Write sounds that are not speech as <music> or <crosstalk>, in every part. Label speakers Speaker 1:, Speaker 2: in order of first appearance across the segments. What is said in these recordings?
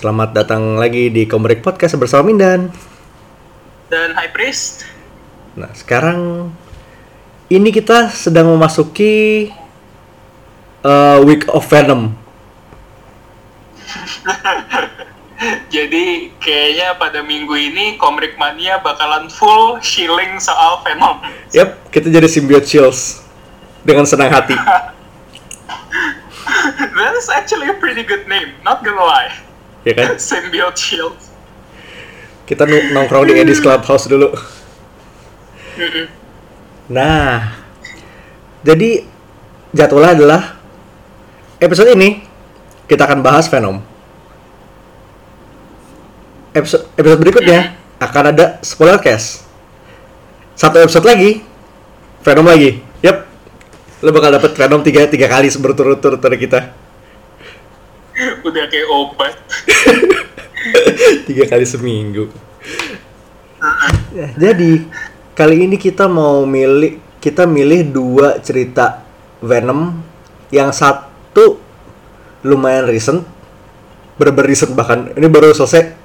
Speaker 1: Selamat datang lagi di Komrek Podcast bersama Mindan.
Speaker 2: Dan High Priest.
Speaker 1: Nah, sekarang ini kita sedang memasuki uh, Week of Venom. <laughs>
Speaker 2: Jadi kayaknya pada minggu ini Komrik Mania bakalan full shilling soal Venom.
Speaker 1: Yap, kita jadi symbiote chills dengan senang hati. <laughs>
Speaker 2: That is actually a pretty good name, not gonna lie.
Speaker 1: Ya kan? <laughs>
Speaker 2: Symbiote Shield.
Speaker 1: Kita nongkrong di Eddie's Clubhouse dulu. Nah, jadi jadwalnya adalah episode ini kita akan bahas Venom. Episode, episode berikutnya akan ada spoiler cast. Satu episode lagi, Venom lagi. Yap, lo bakal dapet Venom tiga, tiga kali berturut-turut dari kita. <laughs>
Speaker 2: Udah kayak obat. <laughs>
Speaker 1: tiga kali seminggu. Ya, jadi kali ini kita mau milih kita milih dua cerita Venom yang satu lumayan recent bener recent bahkan ini baru selesai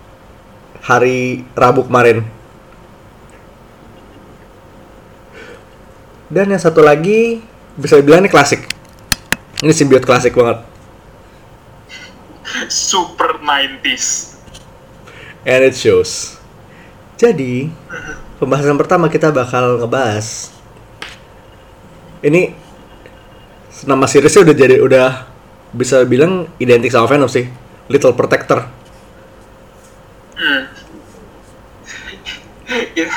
Speaker 1: hari Rabu kemarin dan yang satu lagi bisa dibilang ini klasik ini simbiot klasik banget
Speaker 2: Super 90s.
Speaker 1: and it shows jadi pembahasan pertama kita bakal ngebahas ini nama seriesnya udah jadi udah bisa bilang identik sama Venom sih Little Protector
Speaker 2: Hmm. It-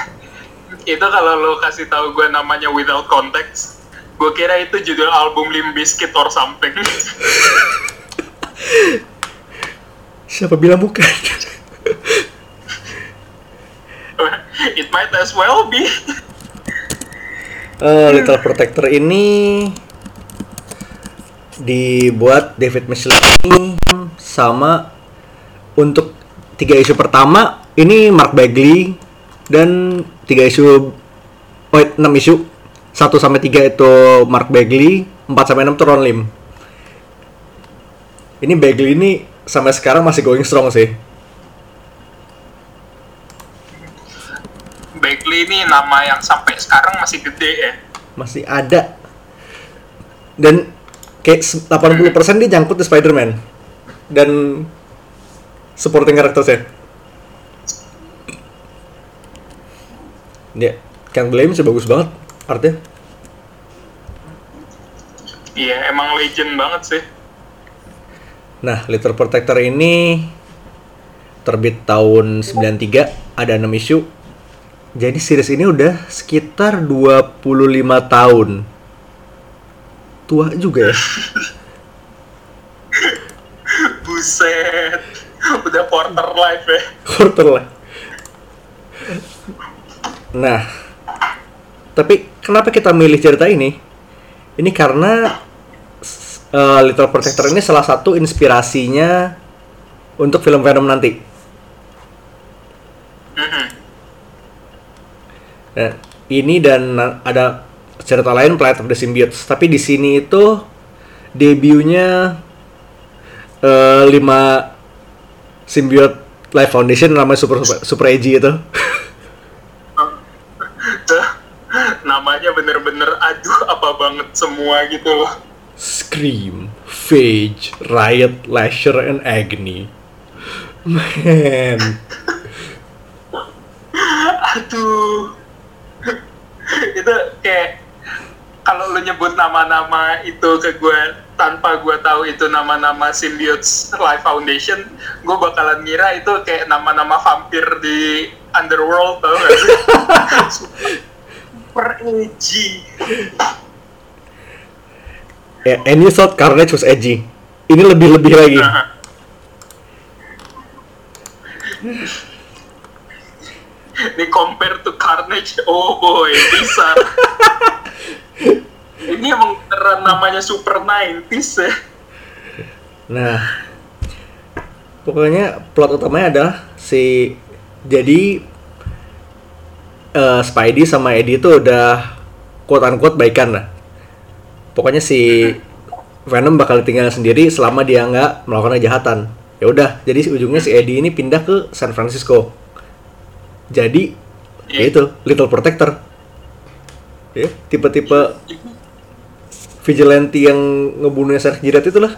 Speaker 2: <laughs> itu kalau lo kasih tahu gue namanya without context, gue kira itu judul album Limp Bizkit or something. <laughs>
Speaker 1: siapa bilang bukan? <laughs>
Speaker 2: It might as well be.
Speaker 1: Eh, Little Protector ini dibuat David Michelinie sama untuk tiga isu pertama ini Mark Bagley dan tiga isu oh enam isu. Satu sampai tiga itu Mark Bagley empat sampai enam itu Ron Lim. Ini Bagley ini sampai sekarang masih going strong sih.
Speaker 2: Bagley ini nama yang sampai sekarang masih gede ya.
Speaker 1: masih ada. Dan kayak se- 80% dia nyangkut di Spider-Man. Dan supporting karakternya dia Can't Blame sih bagus banget artinya
Speaker 2: Iya, emang legend banget sih.
Speaker 1: Nah Little Protector ini terbit tahun 93 ada 6 isu jadi series ini udah sekitar 25 tahun tua juga ya <laughs>
Speaker 2: Buset. Udah quarter life ya.
Speaker 1: quarter lah. Nah, tapi kenapa kita milih cerita ini? Ini karena uh, Little Protector ini salah satu inspirasinya untuk film Venom nanti. Dan ini dan ada cerita lain Planet of the Symbiotes. Tapi di sini itu debutnya eh, lima symbiote Life Foundation namanya Super Super, Super Edgy itu. <laughs>
Speaker 2: Namanya bener-bener aduh apa banget semua gitu loh.
Speaker 1: Scream, Phage, Riot, Lasher, and Agony. Man,
Speaker 2: Aduh. itu kayak kalau lu nyebut nama-nama itu ke gue tanpa gue tahu itu nama-nama Symbiotes Life Foundation, gue bakalan ngira itu kayak nama-nama vampir di Underworld tau gak sih? <laughs> Super edgy.
Speaker 1: Yeah, and you thought Carnage was edgy. Ini lebih-lebih lagi.
Speaker 2: Ini compare to Carnage, oh boy, bisa. <laughs> Ini emang beneran namanya Super 90s ya.
Speaker 1: Nah, pokoknya plot utamanya adalah si jadi eh, Spidey sama Eddie itu udah quote unquote baikan lah. Pokoknya si Venom bakal tinggal sendiri selama dia nggak melakukan kejahatan. ya udah jadi ujungnya si Eddie ini pindah ke San Francisco. Jadi ya itu Little Protector. Ya tipe-tipe vigilante yang ngebunuh Sarah Jirat itulah.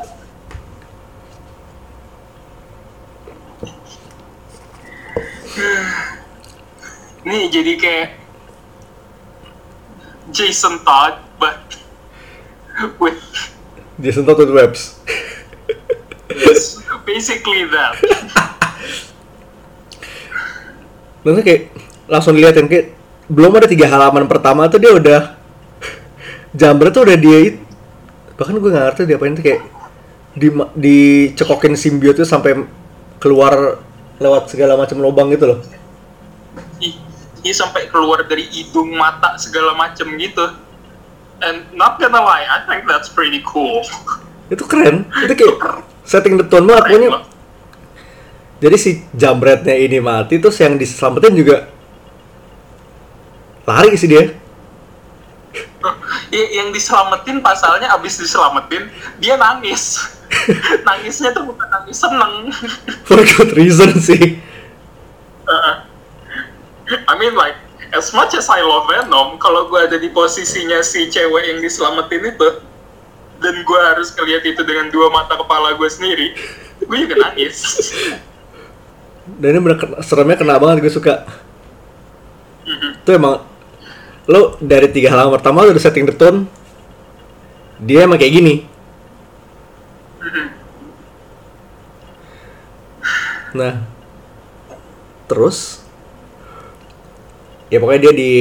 Speaker 2: Nih jadi kayak Jason Todd, but with
Speaker 1: Jason Todd with webs
Speaker 2: yes, basically that.
Speaker 1: Maksudnya kayak langsung dilihatin kayak belum ada tiga halaman pertama tuh dia udah Jambret tuh udah dia bahkan gue nggak ngerti dia apain tuh kayak di dicekokin simbiot tuh sampai keluar lewat segala macam lubang gitu loh.
Speaker 2: Dia sampai keluar dari hidung, mata, segala macem gitu. And not gonna lie, I think that's pretty cool.
Speaker 1: Itu keren. Itu kayak setting the tone banget pokoknya. Jadi si jambretnya ini mati terus yang diselamatin juga lari sih dia. <laughs>
Speaker 2: Ya, yang diselamatin pasalnya abis diselamatin dia nangis <laughs> nangisnya tuh bukan nangis seneng
Speaker 1: For good reason sih. <laughs>
Speaker 2: Uh, I mean like as much as I love Venom kalau gue ada di posisinya si cewek yang diselamatin itu dan gue harus ngeliat itu dengan dua mata kepala gue sendiri gue juga nangis
Speaker 1: Dan ini bener seremnya kena banget gue suka.
Speaker 2: Mhm.
Speaker 1: Itu emang lo dari tiga halaman pertama lo udah setting the tone. Dia emang kayak gini.
Speaker 2: Mhm.
Speaker 1: Nah, terus ya pokoknya dia di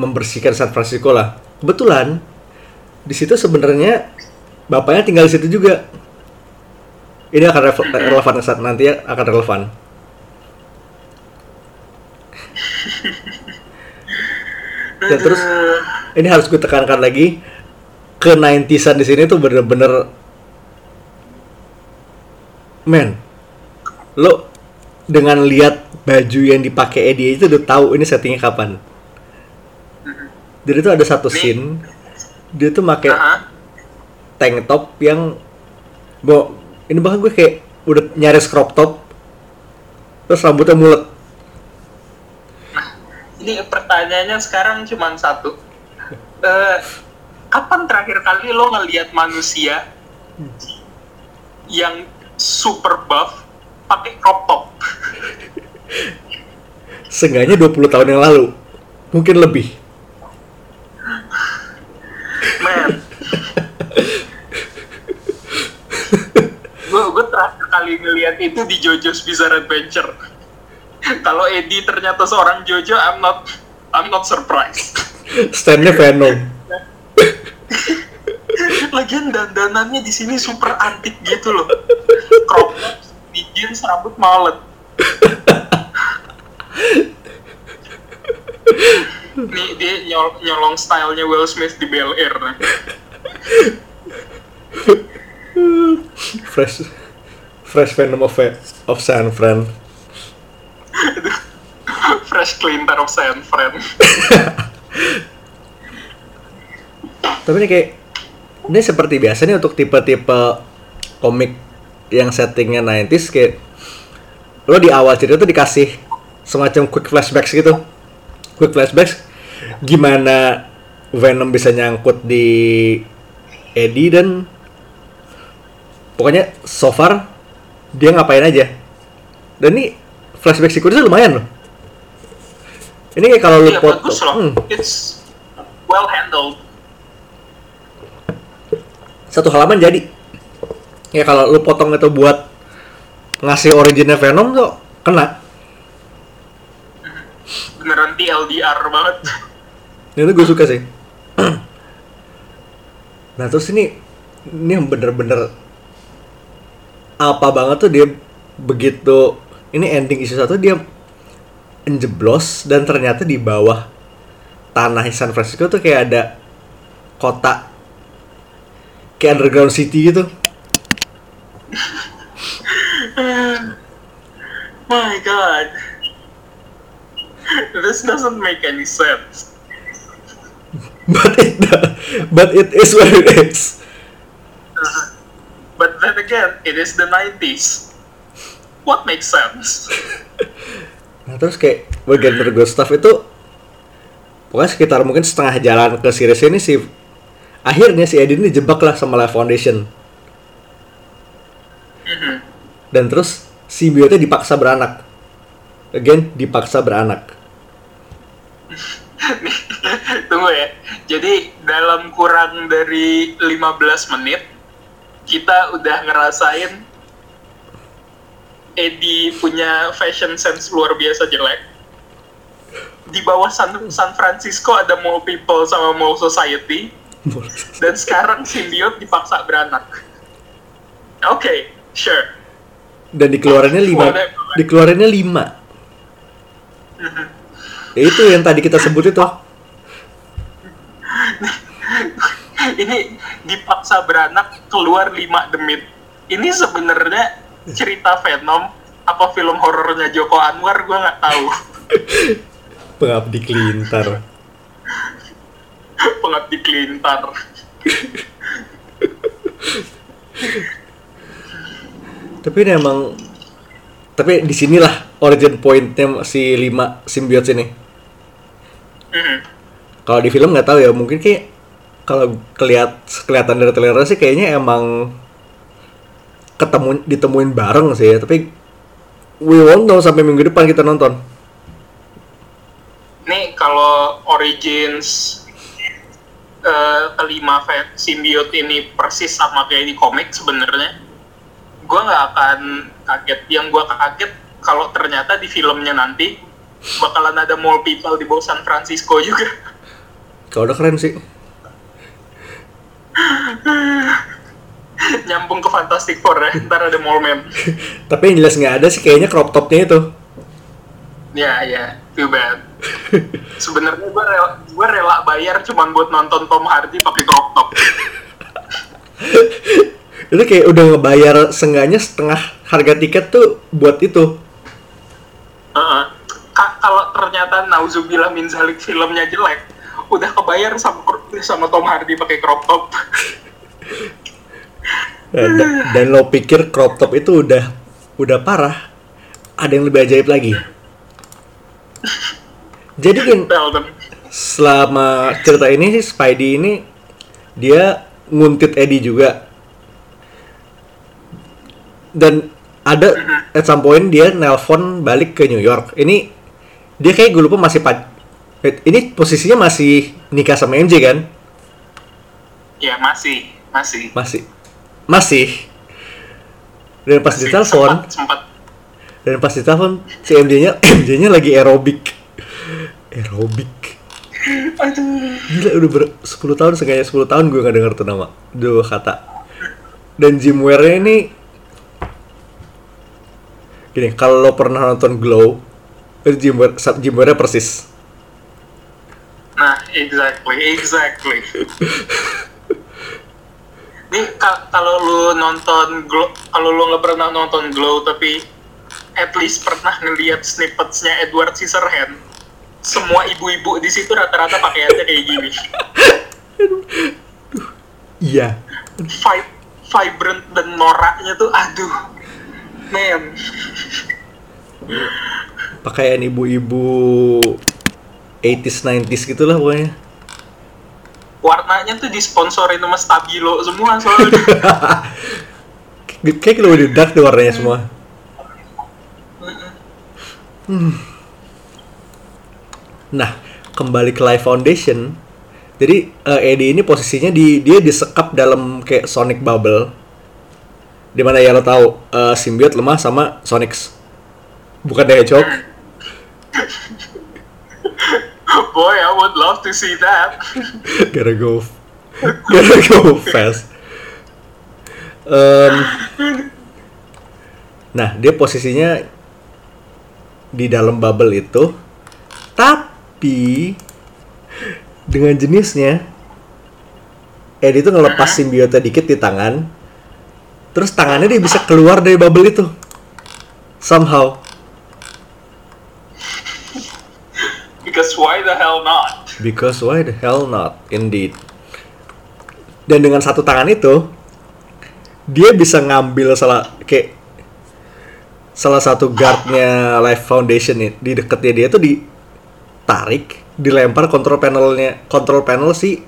Speaker 1: membersihkan San Francisco lah. Kebetulan di situ sebenarnya bapaknya tinggal di situ juga. Ini akan rele- relevan saat nanti ya akan relevan. <laughs> Dan terus ini harus gue tekankan lagi ke 90-an di sini tuh bener-bener men lo dengan lihat baju yang dipakai Eddie itu udah tahu ini settingnya kapan. Jadi tuh ada satu scene dia tuh pakai
Speaker 2: Aha.
Speaker 1: tank top yang bo ini bahkan gue kayak udah nyaris crop top terus rambutnya mulet
Speaker 2: ini pertanyaannya sekarang cuma satu. Eh, kapan terakhir kali lo ngelihat manusia yang super buff pakai crop top <laughs>
Speaker 1: seenggaknya 20 tahun yang lalu mungkin lebih
Speaker 2: Man. gue terakhir kali ngeliat itu di JoJo's Bizarre Adventure. Kalau Eddie ternyata seorang Jojo, I'm not I'm not surprised.
Speaker 1: standnya Venom
Speaker 2: Lagian dandanannya di sini super antik gitu loh. Crop top, jeans, rambut mallet. Nih dia nyol- nyolong stylenya Will Smith di Bel Air. <laughs>
Speaker 1: Fresh fresh Venom of of San Fran <laughs>
Speaker 2: Fresh clean of San Fran. <laughs>
Speaker 1: Tapi ini kayak ini seperti biasa nih untuk tipe-tipe komik yang settingnya 90s kayak lo di awal cerita tuh dikasih semacam quick flashbacks gitu. Quick flashbacks gimana Venom bisa nyangkut di Eddie dan pokoknya so far dia ngapain aja. Dan ini flashback sequence lumayan loh. Ini kayak kalau lu
Speaker 2: Iya
Speaker 1: foto,
Speaker 2: loh.
Speaker 1: hmm,
Speaker 2: It's well handled.
Speaker 1: satu halaman jadi ya kalau lu potong itu buat ngasih originnya Venom tuh kena
Speaker 2: Beneran TLDR banget.
Speaker 1: itu gue suka sih nah terus ini ini yang bener-bener apa banget tuh dia begitu ini ending isu satu dia njeblos dan ternyata di bawah tanah San Francisco tuh kayak ada kota kayak underground city gitu <laughs>
Speaker 2: My God. <laughs> This doesn't make any sense.
Speaker 1: but it but it is what it is.
Speaker 2: But then again, it is the 90s. what makes sense? <laughs>
Speaker 1: Nah terus kayak bagian dari Ghost Stuff itu pokoknya sekitar mungkin setengah jalan ke series ini sih akhirnya si Eddie ini dijebak lah sama Life Foundation.
Speaker 2: Mhm.
Speaker 1: dan terus simbiotnya dipaksa beranak. Again dipaksa beranak <laughs>
Speaker 2: Tunggu ya. Jadi dalam kurang dari 15 menit kita udah ngerasain Eddie punya fashion sense luar biasa jelek. Di bawah San, San Francisco ada mall people sama mall society dan sekarang simbiot dipaksa beranak. Oke, sure.
Speaker 1: dan dikeluarinnya lima
Speaker 2: Whatever.
Speaker 1: dikeluarinnya lima ya itu yang tadi kita sebut itu
Speaker 2: Ini dipaksa beranak keluar 5 demit. Ini sebenarnya cerita Venom apa film horornya Joko Anwar gue nggak tahu. <laughs>
Speaker 1: pengabdi kelintar
Speaker 2: Pengabdi Kelintar.
Speaker 1: tapi ini emang tapi di sinilah origin pointnya si lima simbiotes ini
Speaker 2: Mhm.
Speaker 1: kalau di film nggak tahu ya mungkin kayak kalau kelihat kelihatan dari trailer sih kayaknya emang ketemu ditemuin bareng sih ya tapi we won't know sampai minggu depan kita nonton
Speaker 2: Nih kalau Origins eh, kelima simbiot ini persis sama kayak di komik sebenarnya, gue nggak akan kaget. Yang gue kaget kalau ternyata di filmnya nanti bakalan ada mall people di bawah San Francisco juga.
Speaker 1: kalau udah keren sih <laughs>
Speaker 2: Nyambung ke Fantastic Four ya, ntar ada mall man. <laughs>
Speaker 1: tapi yang jelas nggak ada sih kayaknya crop topnya itu
Speaker 2: Ya ya, too bad. Sebenarnya gue rela, gue rela bayar cuman buat nonton Tom Hardy pakai crop top. <laughs>
Speaker 1: itu kayak udah ngebayar seenggaknya setengah harga tiket tuh buat itu
Speaker 2: Heeh. Ka- kalau ternyata nauzubillah min zalik filmnya jelek, udah kebayar sama sama Tom Hardy pakai crop top.
Speaker 1: dan, dan lo pikir crop top itu udah udah parah? Ada yang lebih ajaib lagi? Jadi kan selama cerita ini sih Spidey ini dia nguntit Eddie juga. Dan ada at some point dia nelpon balik ke New York. Ini dia kayak gue lupa masih pad ini posisinya masih nikah sama MJ kan?
Speaker 2: Ya masih, masih.
Speaker 1: masih. Masih. Dan pas
Speaker 2: Masih.
Speaker 1: ditelepon
Speaker 2: sempat, sempat.
Speaker 1: dan pas ditelepon si MJ-nya <clears throat> MJ-nya lagi aerobik. Aerobik.
Speaker 2: Aduh.
Speaker 1: Gila udah ber 10 tahun sengaja 10 tahun gue gak denger tuh nama. Dua kata. Dan Jim Ware ini Gini, kalau lo pernah nonton Glow Ware, Jim Ware persis
Speaker 2: Nah, exactly, exactly. Nih, ka- kalau lu nonton Glow, kalau lu nggak pernah nonton Glow tapi at least pernah ngeliat snippetsnya Edward Scissorhands, semua ibu-ibu di situ rata-rata pakaiannya kayak gini.
Speaker 1: Iya
Speaker 2: Vi- vibrant dan noraknya tuh, aduh, man.
Speaker 1: Pakaian ibu-ibu 80s 90s gitu lah pokoknya
Speaker 2: Warnanya tuh disponsorin sama Stabilo semua soalnya. <laughs>
Speaker 1: Kayak kalau udah dark deh warnanya semua Hmm. Nah, kembali ke Life Foundation. Jadi eh, Eddie ini posisinya di dia disekap dalam kayak Sonic Bubble. Di mana ya lo tahu eh, simbiot lemah sama Sonics. Bukan Hedgehog.
Speaker 2: Boy, I would love to see that.
Speaker 1: Gotta go, gotta go fast. Em, nah, dia posisinya di dalam bubble itu, tapi dengan jenisnya, Eddie itu ngelepas simbiotnya dikit di tangan, terus tangannya dia bisa keluar dari bubble itu, somehow.
Speaker 2: Because why the hell not?
Speaker 1: Because why the hell not, indeed. Dan dengan satu tangan itu, dia bisa ngambil salah kayak salah satu guardnya Life Foundation nih di deketnya dia tuh ditarik dilempar kontrol panelnya kontrol panel si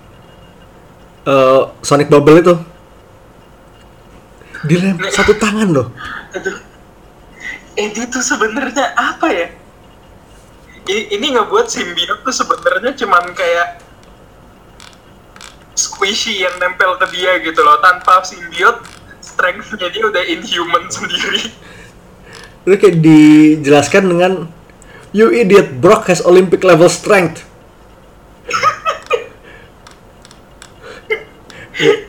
Speaker 1: eh, Sonic Bubble itu dilempar satu tangan loh
Speaker 2: Aduh. Eddie tuh sebenarnya apa ya? Ini, ngebuat simbiot tuh sebenarnya cuman kayak squishy yang nempel ke dia gitu loh. Tanpa simbiot, strength-nya dia udah inhuman <laughs> sendiri.
Speaker 1: itu kayak dijelaskan dengan you idiot Brock has Olympic level strength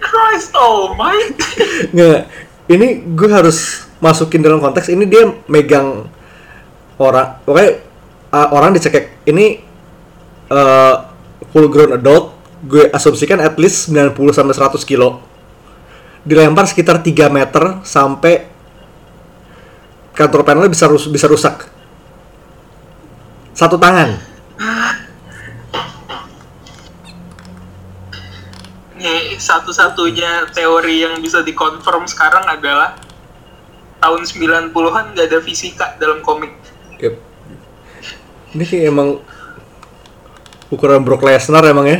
Speaker 2: Christ almighty. <laughs>
Speaker 1: nggak ini gue harus masukin dalam konteks ini dia megang orang pokoknya uh, orang dicekek ini uh, full grown adult gue asumsikan at least 90 sampai 100 kilo. Dilempar sekitar 3 meter sampai kantor panelnya bisa rus- bisa rusak. Satu tangan.
Speaker 2: Satu-satunya teori yang bisa dikonfirm sekarang adalah tahun 90-an gak ada fisika dalam komik.
Speaker 1: Ini kayak emang ukuran Brock Lesnar emang ya.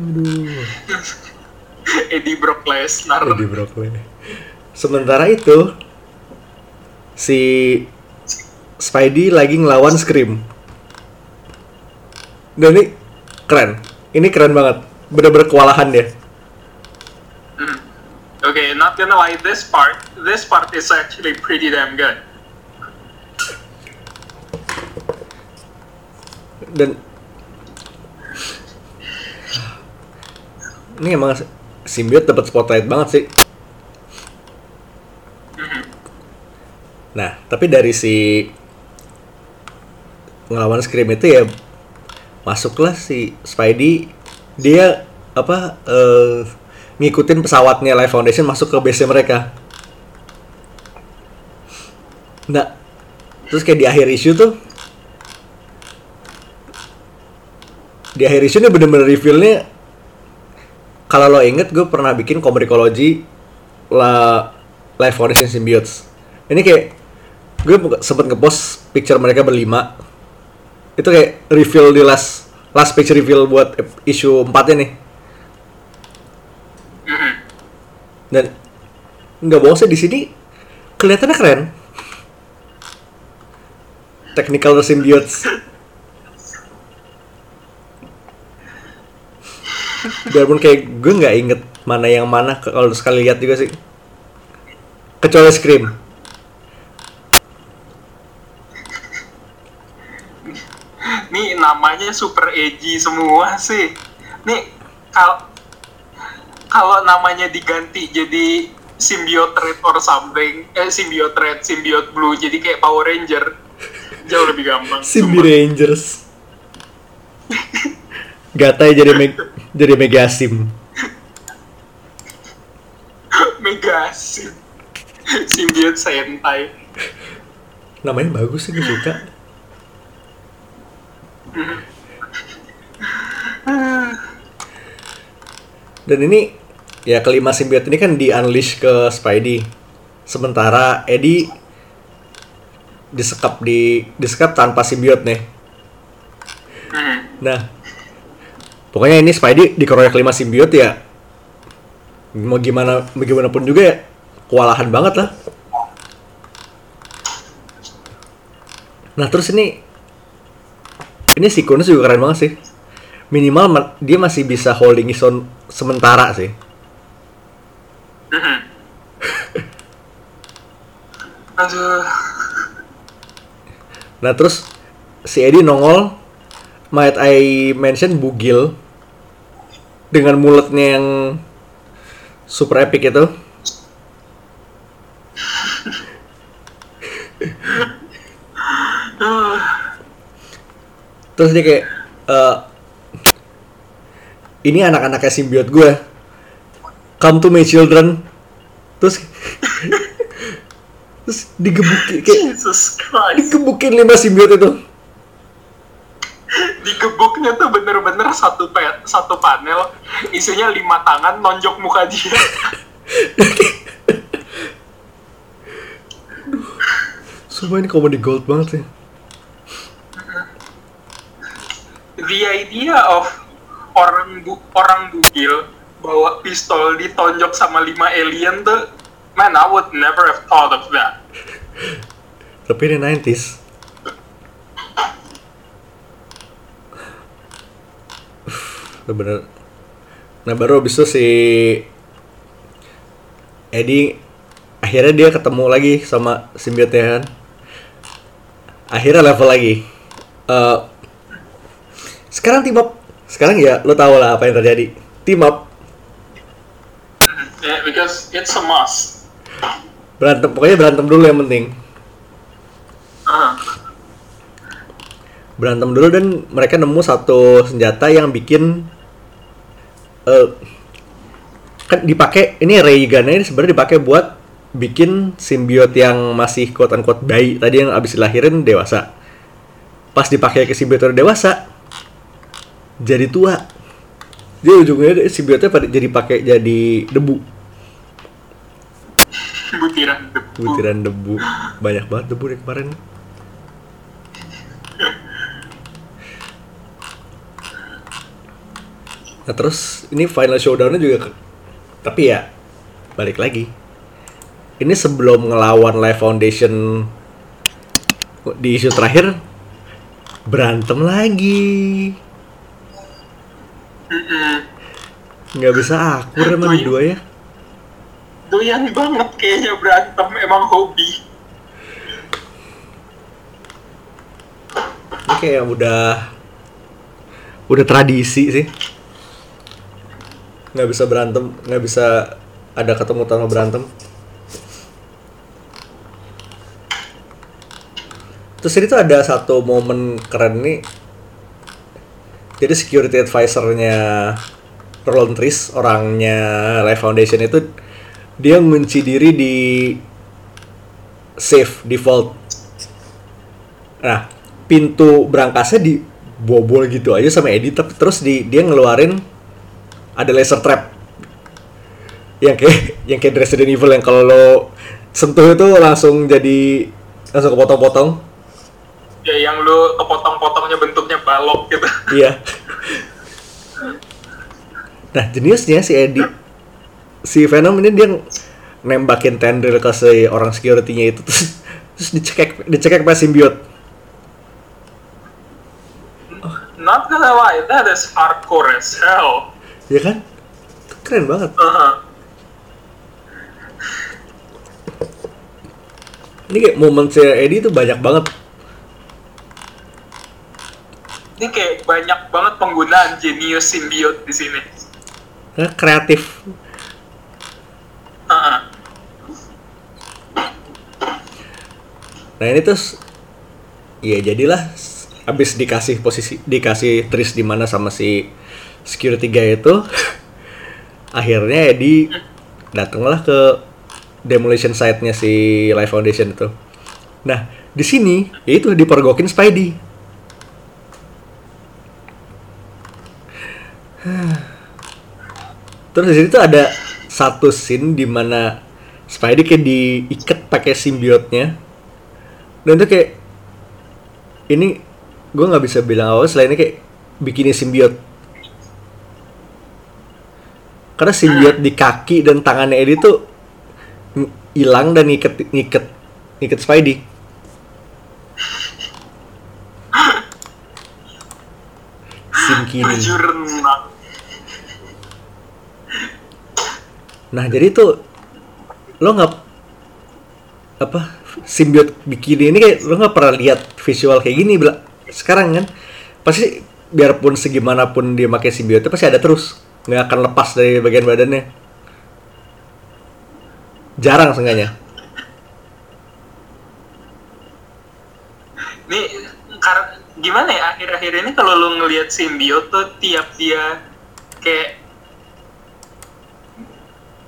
Speaker 1: Aduh,
Speaker 2: Eddie Brock Lesnar.
Speaker 1: Eddie Brock Lesnar. Sementara itu si Spidey lagi ngelawan Scream. Dan ini keren. Ini keren banget. Bener-bener kewalahan dia.
Speaker 2: Okay, not gonna lie, this part, this part is actually pretty damn good.
Speaker 1: dan ini emang simbiot dapat spotlight banget sih. Nah, tapi dari si ngelawan Scream itu ya masuklah si Spidey dia apa eh, ngikutin pesawatnya Life Foundation masuk ke base mereka. Nah, terus kayak di akhir issue tuh di akhir issue nya bener-bener reveal-nya kalau lo inget gue pernah bikin komikologi la Life Foundation Symbiotes. Ini kayak gue sempet ngepost picture mereka berlima. Itu kayak reveal di last last picture reveal buat issue 4 nya nih dan nggak sih di sini kelihatannya keren. Technical symbiotes. Biarpun kayak gue nggak inget mana yang mana kalau sekali lihat juga sih. Kecuali scream.
Speaker 2: Nih namanya super edgy semua sih. Nih kalau kalau namanya diganti jadi symbiote red or something, eh symbiote red, symbiote blue, jadi kayak Power Ranger, jauh lebih gampang. Sumpah.
Speaker 1: Rangers Gatai jadi meg jadi Megasim
Speaker 2: Mega sim- symbiote Sentai.
Speaker 1: namanya bagus sih gue suka dan ini ya kelima simbiot ini kan di unleash ke Spidey. Sementara Eddie disekap di disekap tanpa simbiot nih.
Speaker 2: Mhm.
Speaker 1: nah pokoknya ini Spidey dikeroyok lima simbiot ya. Mau gimana mau gimana pun juga ya kewalahan banget lah. Nah terus ini ini sequence juga keren banget sih. Minimal ma- dia masih bisa holding his own sementara sih.
Speaker 2: Aduh.
Speaker 1: Nah terus si Eddie nongol, might I mention bugil dengan mulutnya yang super epic itu. Terus dia kayak, eh, ini anak-anaknya simbiot gue, come to my children. Terus, terus digebukin kayak
Speaker 2: Jesus Christ.
Speaker 1: digebukin lima simbiot itu.
Speaker 2: Digebuknya tuh bener-bener satu pe- satu panel isinya lima tangan nonjok muka dia.
Speaker 1: Semua ini comedy gold banget sih.
Speaker 2: the idea of orang bu orang bugil bawa pistol ditonjok sama lima alien tuh man I would never have thought of that
Speaker 1: Tapi ini 90s. Bener. Nah baru abis itu si Eddie akhirnya dia ketemu lagi sama simbiotnya kan. Akhirnya level lagi. Eh, sekarang team up. Sekarang ya lo tau lah apa yang terjadi. Team up
Speaker 2: yeah, because it's a must.
Speaker 1: Berantem pokoknya berantem dulu yang penting.
Speaker 2: uh,
Speaker 1: berantem dulu dan mereka nemu satu senjata yang bikin eh kan dipakai ini ray gun ini sebenarnya dipakai buat bikin simbiot yang masih quote unquote bayi tadi yang abis dilahirin dewasa. Pas dipakai ke simbiot dewasa jadi tua jadi ujungnya simbiotnya pada jadi pakai jadi debu.
Speaker 2: Butiran debu.
Speaker 1: Butiran debu. Banyak banget debu dari kemarin. Nah terus ini final showdownnya juga ke- tapi ya balik lagi. Ini sebelum ngelawan Live Foundation di isu terakhir berantem lagi. Nggak bisa akur emang
Speaker 2: Doyan.
Speaker 1: dua ya.
Speaker 2: Doyan banget kayaknya berantem emang hobi.
Speaker 1: Ini kayak udah udah tradisi sih. Nggak bisa berantem nggak bisa ada ketemu tanpa berantem. Terus ini tuh ada satu momen keren nih jadi security advisornya Roland Tris orangnya Life Foundation itu dia ngunci diri di safe di vault Nah, pintu berangkasnya dibobol gitu aja sama Eddie, terus di dia ngeluarin ada laser trap. Yang kayak yang kayak Resident Evil yang kalau lo sentuh itu langsung jadi langsung kepotong-potong.
Speaker 2: Ya yang lu kepotong-potongnya bentuknya balok gitu
Speaker 1: Iya. Nah, jeniusnya si Eddie si Venom ini dia nembakin tendril ke si orang security-nya itu terus terus dicekek dicekek pakai simbiot.
Speaker 2: not gonna lie that is hardcore as hell
Speaker 1: Ya kan? Keren banget.
Speaker 2: uh
Speaker 1: Ini kayak momen si Eddie tuh banyak banget.
Speaker 2: Ini kayak banyak banget penggunaan genius symbiote di sini
Speaker 1: Karena kreatif.
Speaker 2: uh
Speaker 1: Nah ini terus ya jadilah habis dikasih posisi dikasih tris di mana sama si security guy itu <laughs> akhirnya Eddie datanglah ke demolition site-nya si Life Foundation itu. Nah, di sini ya itu dipergokin Spidey. Terus di situ ada satu scene di mana Spidey kayak diikat pakai simbiotnya. Dan itu kayak ini gue nggak bisa bilang apa selain ini kayak bikinnya simbiot. Karena simbiot di kaki dan tangannya Eddie tuh ng- hilang dan ngiket ngiket ngiket Spidey. Sim
Speaker 2: baju renang
Speaker 1: Nah jadi tuh lo nggak apa simbiot bikini ini kayak lo nggak pernah lihat visual kayak gini bela sekarang kan? Pasti biarpun segimanapun dia pakai simbiotnya pasti ada terus. Nggak akan lepas dari bagian badannya. Jarang seenggaknya.
Speaker 2: Ini gimana ya? Akhir-akhir ini kalau lu ngelihat symbiote tuh tiap dia kayak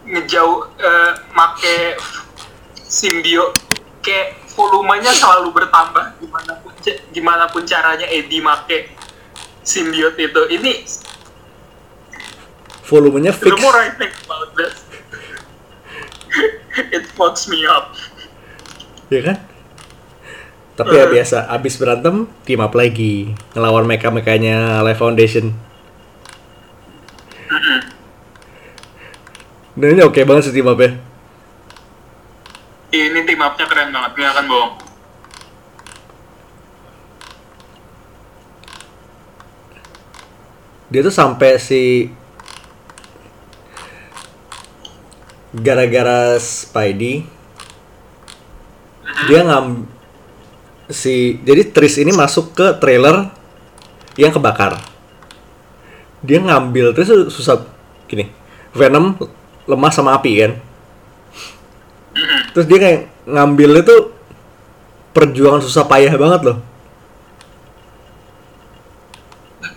Speaker 2: ngejauh eh, make simbio. Kayak volumenya selalu bertambah gimana pun gimana pun caranya Eddie make simbiot itu. Ini
Speaker 1: volumenya
Speaker 2: the
Speaker 1: fix.
Speaker 2: more I think about this it fucks me up.
Speaker 1: ya kan? Tapi ya
Speaker 2: Eh.
Speaker 1: biasa abis berantem team up lagi. Ngelawan mereka mekanya Life Foundation Dan ini oke banget sih team up ya
Speaker 2: Ini team up-nya keren banget, nggak akan bohong.
Speaker 1: dia tuh sampai si gara-gara Spidey dia ngam si jadi Tris ini masuk ke trailer yang kebakar. Dia ngambil Tris susah gini Venom lemah sama api kan terus dia kayak ngambil itu perjuangan susah payah banget loh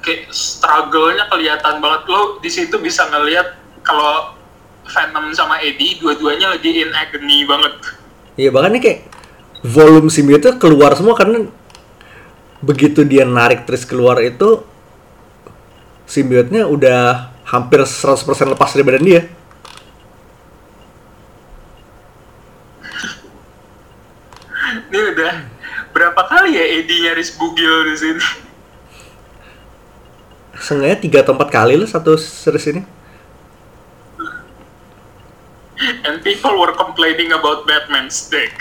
Speaker 2: Kayak struggle-nya kelihatan banget lo di situ bisa ngelihat kalau Venom sama Eddie dua-duanya lagi in agony banget.
Speaker 1: Iya bahkan ini kayak volume symbiote keluar semua karena begitu dia narik Tris keluar itu symbiote-nya udah hampir 100% lepas dari badan dia.
Speaker 2: Ini udah berapa kali ya Eddie nyaris bugil di sini?
Speaker 1: Seenggaknya tiga atau empat kali lah satu series ini.
Speaker 2: And people were complaining about Batman's dick.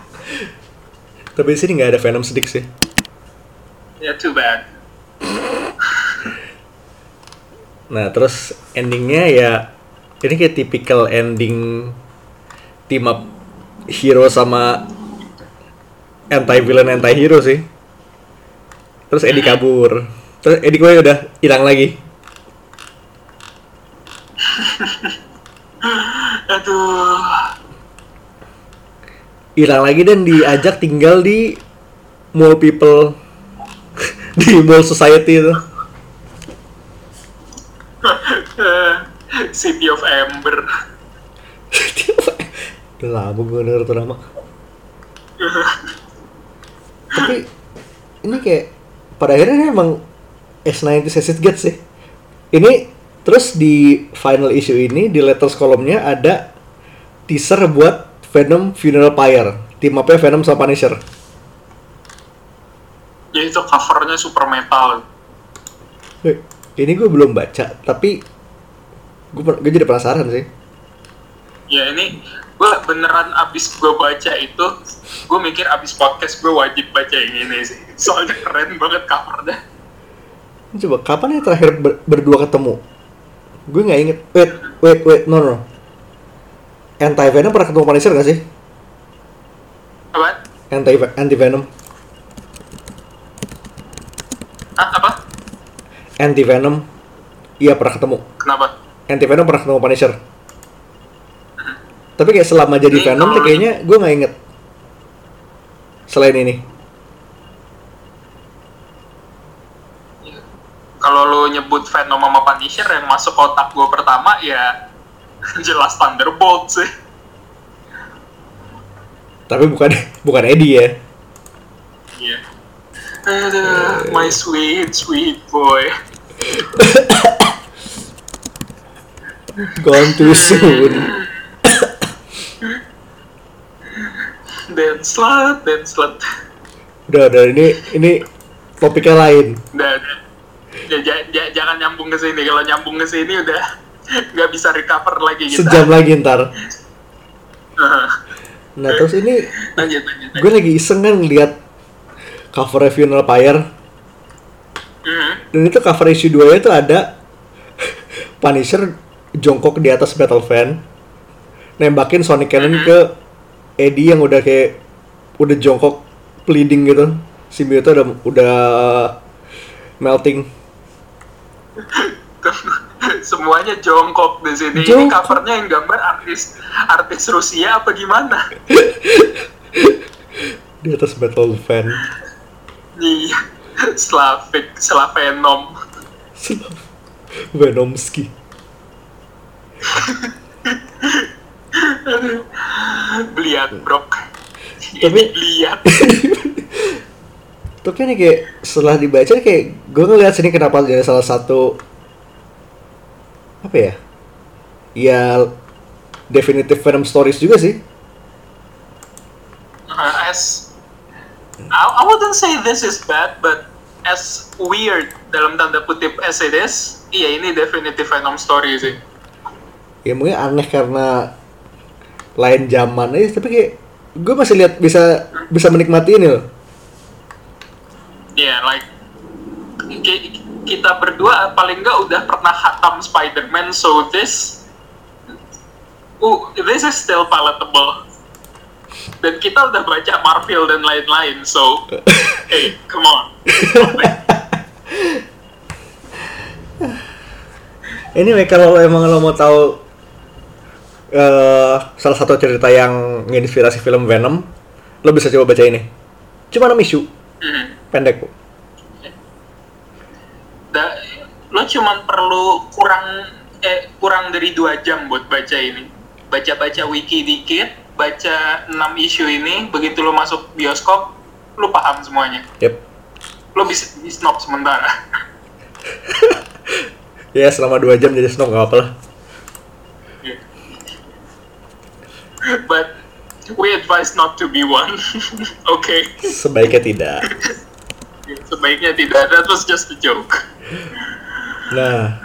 Speaker 2: <laughs>
Speaker 1: Tapi di sini nggak ada Venom sedik sih.
Speaker 2: Ya too bad.
Speaker 1: Nah terus endingnya ya ini kayak typical ending team up hero sama anti villain anti hero sih. Terus Eddie kabur. Terus Eddie gue udah hilang lagi. <laughs>
Speaker 2: Aduh.
Speaker 1: hilang lagi dan diajak tinggal di mall people <laughs> di mall society itu <laughs>
Speaker 2: City of Amber.
Speaker 1: Udah lama gue denger tuh nama? Tapi ini kayak pada akhirnya emang S90 Acid Gate sih. Ini terus di final issue ini di letters kolomnya ada teaser buat Venom Funeral Pyre. Team up Venom sama Punisher.
Speaker 2: Ya itu covernya super metal.
Speaker 1: Wait, ini gue belum baca tapi gue gue jadi penasaran sih.
Speaker 2: Ya ini gue beneran abis gue baca itu, gue mikir abis podcast gue wajib baca yang ini sih. Soalnya keren banget covernya.
Speaker 1: Coba kapan ya terakhir ber- berdua ketemu? Gue nggak inget. Wait, wait, wait, no, no. Anti Venom pernah ketemu Punisher gak sih?
Speaker 2: Apa?
Speaker 1: Anti Anti Venom,
Speaker 2: Hah, apa?
Speaker 1: Anti Venom. Iya pernah ketemu.
Speaker 2: Kenapa?
Speaker 1: Anti Venom pernah ketemu Punisher. Tapi kayak selama jadi
Speaker 2: Ini
Speaker 1: Venom tuh kayaknya gue nggak inget. Selain ini.
Speaker 2: Kalau lo nyebut Venom sama Punisher yang masuk otak gue pertama ya <laughs> jelas Thunderbolt sih.
Speaker 1: Tapi bukan <laughs> bukan Eddie ya.
Speaker 2: Iya. Aduh, my sweet, sweet boy. <laughs>
Speaker 1: Gone too soon.
Speaker 2: Dan slut, dan slut.
Speaker 1: Udah, udah ini ini topiknya lain.
Speaker 2: Udah, udah. Ya, ja- ja- jangan nyambung ke sini. Kalau nyambung ke sini udah <laughs> nggak bisa recover lagi kita.
Speaker 1: Sejam lagi ntar. Nah terus ini
Speaker 2: lanjut, lanjut.
Speaker 1: gue lagi iseng kan ngeliat cover Funeral Pyre
Speaker 2: Mhm.
Speaker 1: dan itu cover issue 2 nya tuh ada <laughs> Punisher jongkok di atas battle fan nembakin Sonic Cannon
Speaker 2: Mhm.
Speaker 1: ke Eddie yang udah kayak udah jongkok bleeding gitu simbiote udah udah melting <laughs>
Speaker 2: Semuanya jongkok di sini. Ini
Speaker 1: Jongkok.
Speaker 2: covernya yang gambar artis artis Rusia apa gimana? <laughs>
Speaker 1: di atas battle fan
Speaker 2: Iya. Slavik, Slavenom.
Speaker 1: Venomski <laughs>
Speaker 2: Beliat, brok.
Speaker 1: Tapi-
Speaker 2: beliat. <laughs>
Speaker 1: tapi ini kayak setelah dibaca kayak gue ngeliat sini kenapa jadi salah satu apa ya ya definitive Venom stories juga sih.
Speaker 2: Uh, as I, I wouldn't say this is bad, but as weird dalam tanda kutip as it is, iya ini definitive Venom story sih.
Speaker 1: Ya mungkin aneh karena lain zaman aja, tapi kayak gue masih lihat bisa bisa menikmati ini loh.
Speaker 2: Yeah, like ki- kita berdua paling nggak udah pernah hatam Spider-Man, so this, uh, this is still palatable. Dan kita udah baca Marvel dan lain-lain, so, <laughs> hey, come on.
Speaker 1: Anyway, kalau emang lo mau tahu eh salah satu cerita yang menginspirasi film Venom, lo bisa coba baca ini. Cuma 6 isu,
Speaker 2: Mhm.
Speaker 1: pendek kok.
Speaker 2: Da- lo cuman perlu kurang eh kurang dari dua jam buat baca ini. Baca-baca wiki dikit, baca 6 isu ini, begitu lo masuk bioskop, lo paham semuanya.
Speaker 1: Yep.
Speaker 2: Lo bisa di snob sementara. <laughs>
Speaker 1: Ya selama 2 jam jadi snob gak apa lah.
Speaker 2: But we advise not to be one. <laughs> Oke,
Speaker 1: Sebaiknya tidak.
Speaker 2: sebaiknya tidak. That was just a joke.
Speaker 1: Nah,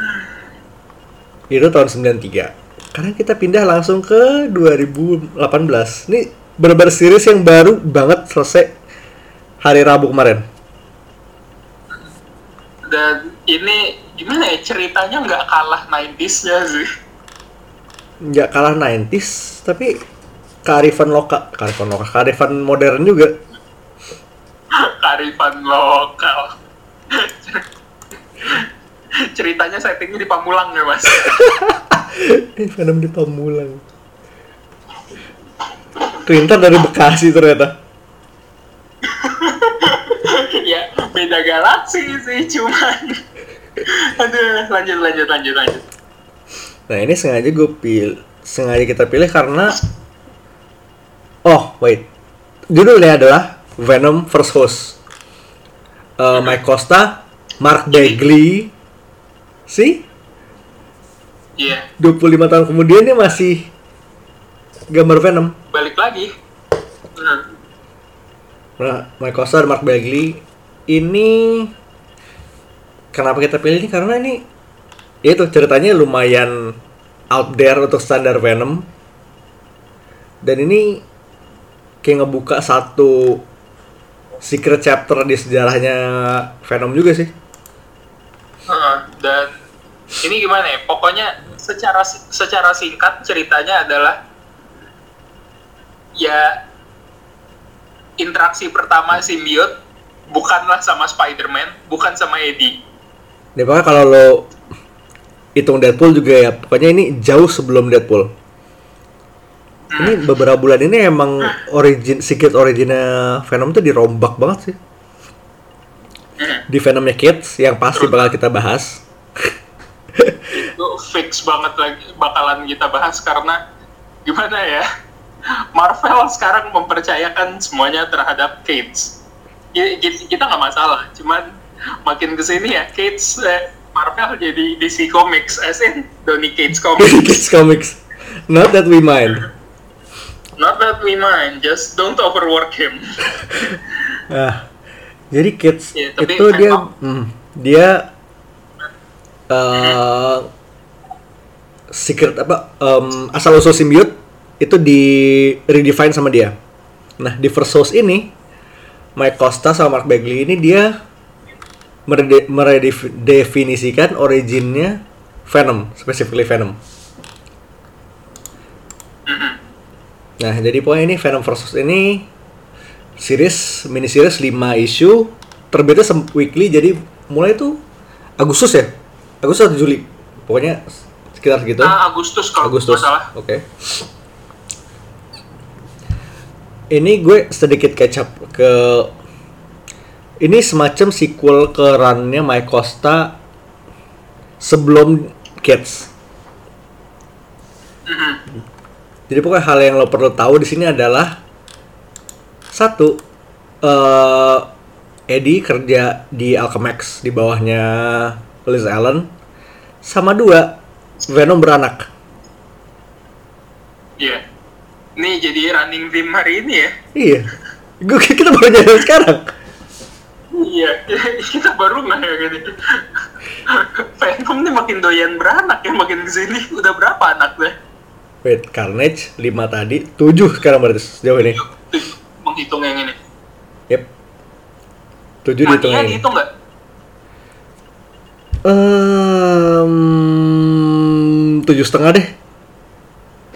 Speaker 1: itu tahun 93. Sekarang kita pindah langsung ke 2018. Ini bener-bener series yang baru banget selesai hari Rabu kemarin.
Speaker 2: Dan ini gimana ya ceritanya nggak kalah 90s-nya sih.
Speaker 1: Nggak kalah 90s, tapi kearifan lokal, kearifan lokal, kearifan modern juga.
Speaker 2: Karifan lokal. ceritanya settingnya di Pamulang ya mas. <laughs>
Speaker 1: Eh, Venom di Pamulang. Printer dari Bekasi ternyata. <laughs>
Speaker 2: ya beda galaksi sih cuman. Aduh lanjut lanjut lanjut lanjut.
Speaker 1: Nah ini sengaja gue pilih, sengaja kita pilih karena, oh wait, judulnya adalah Venom First Host. Eh, Mike Costa, Mark Bagley, sih
Speaker 2: Iya
Speaker 1: 25 tahun kemudian dia masih gambar Venom.
Speaker 2: balik lagi. Hmm.
Speaker 1: Nah, Mike Costa dan Mark Bagley ini kenapa kita pilih ini karena ini itu ceritanya lumayan out there untuk standar Venom dan ini kayak ngebuka satu secret chapter di sejarahnya Venom juga sih
Speaker 2: dan ini gimana ya? Pokoknya secara secara singkat ceritanya adalah ya interaksi pertama simbiot bukanlah sama Spider-Man, bukan sama Eddie.
Speaker 1: dan pokoknya kalau lo hitung Deadpool juga ya. Pokoknya ini jauh sebelum Deadpool. Ini beberapa bulan ini emang origin secret originnya Venom tuh dirombak banget sih.
Speaker 2: Hmm.
Speaker 1: di Venomnya Kids yang pasti bakal kita bahas.
Speaker 2: Itu fix banget lagi bakalan kita bahas karena gimana ya? Marvel sekarang mempercayakan semuanya terhadap Kids. Ki- ki- Kita nggak masalah, cuman makin ke sini ya Kids eh, Marvel jadi DC Comics, as in Donny Cates <laughs> Comics.
Speaker 1: Kids Comics not that we mind
Speaker 2: Not that we mind, just don't overwork him. <laughs>
Speaker 1: ah jadi Kids
Speaker 2: tapi
Speaker 1: itu dia hmm, dia eh secret apa em, asal usul simbiot itu di redefine sama dia nah di first source ini Mike Costa sama Mark Bagley ini dia meredefinisikan originnya Venom, specifically Venom. Nah, jadi pokoknya ini Venom versus ini series mini series 5 isu terbitnya weekly jadi mulai itu Agustus ya? Agustus atau Juli? Pokoknya sekitar gitu.
Speaker 2: Ah, Agustus kalau
Speaker 1: Agustus.
Speaker 2: salah.
Speaker 1: Oke. Ini gue sedikit catch up ke ini semacam sequel ke runnya Mike Costa sebelum Kids.
Speaker 2: Mhm.
Speaker 1: Jadi pokoknya hal yang lo perlu tahu di sini adalah satu eh Eddie kerja di Alchemax di bawahnya Liz Allen. Sama dua Venom beranak.
Speaker 2: Iya. Ini jadi running theme hari ini ya.
Speaker 1: Iya. Gue kita baru nyadar sekarang.
Speaker 2: Iya, <laughs> kita baru nggak ya gini. <laughs> Venom nih makin doyan beranak ya, makin ke sini. Udah berapa anak deh?
Speaker 1: Wait, Carnage 5 tadi, 7 sekarang berarti sejauh ini.
Speaker 2: Menghitung yang ini.
Speaker 1: Yep. 7 dihitung
Speaker 2: Mania
Speaker 1: ini.
Speaker 2: dihitung nggak?
Speaker 1: Ehm, tujuh setengah deh.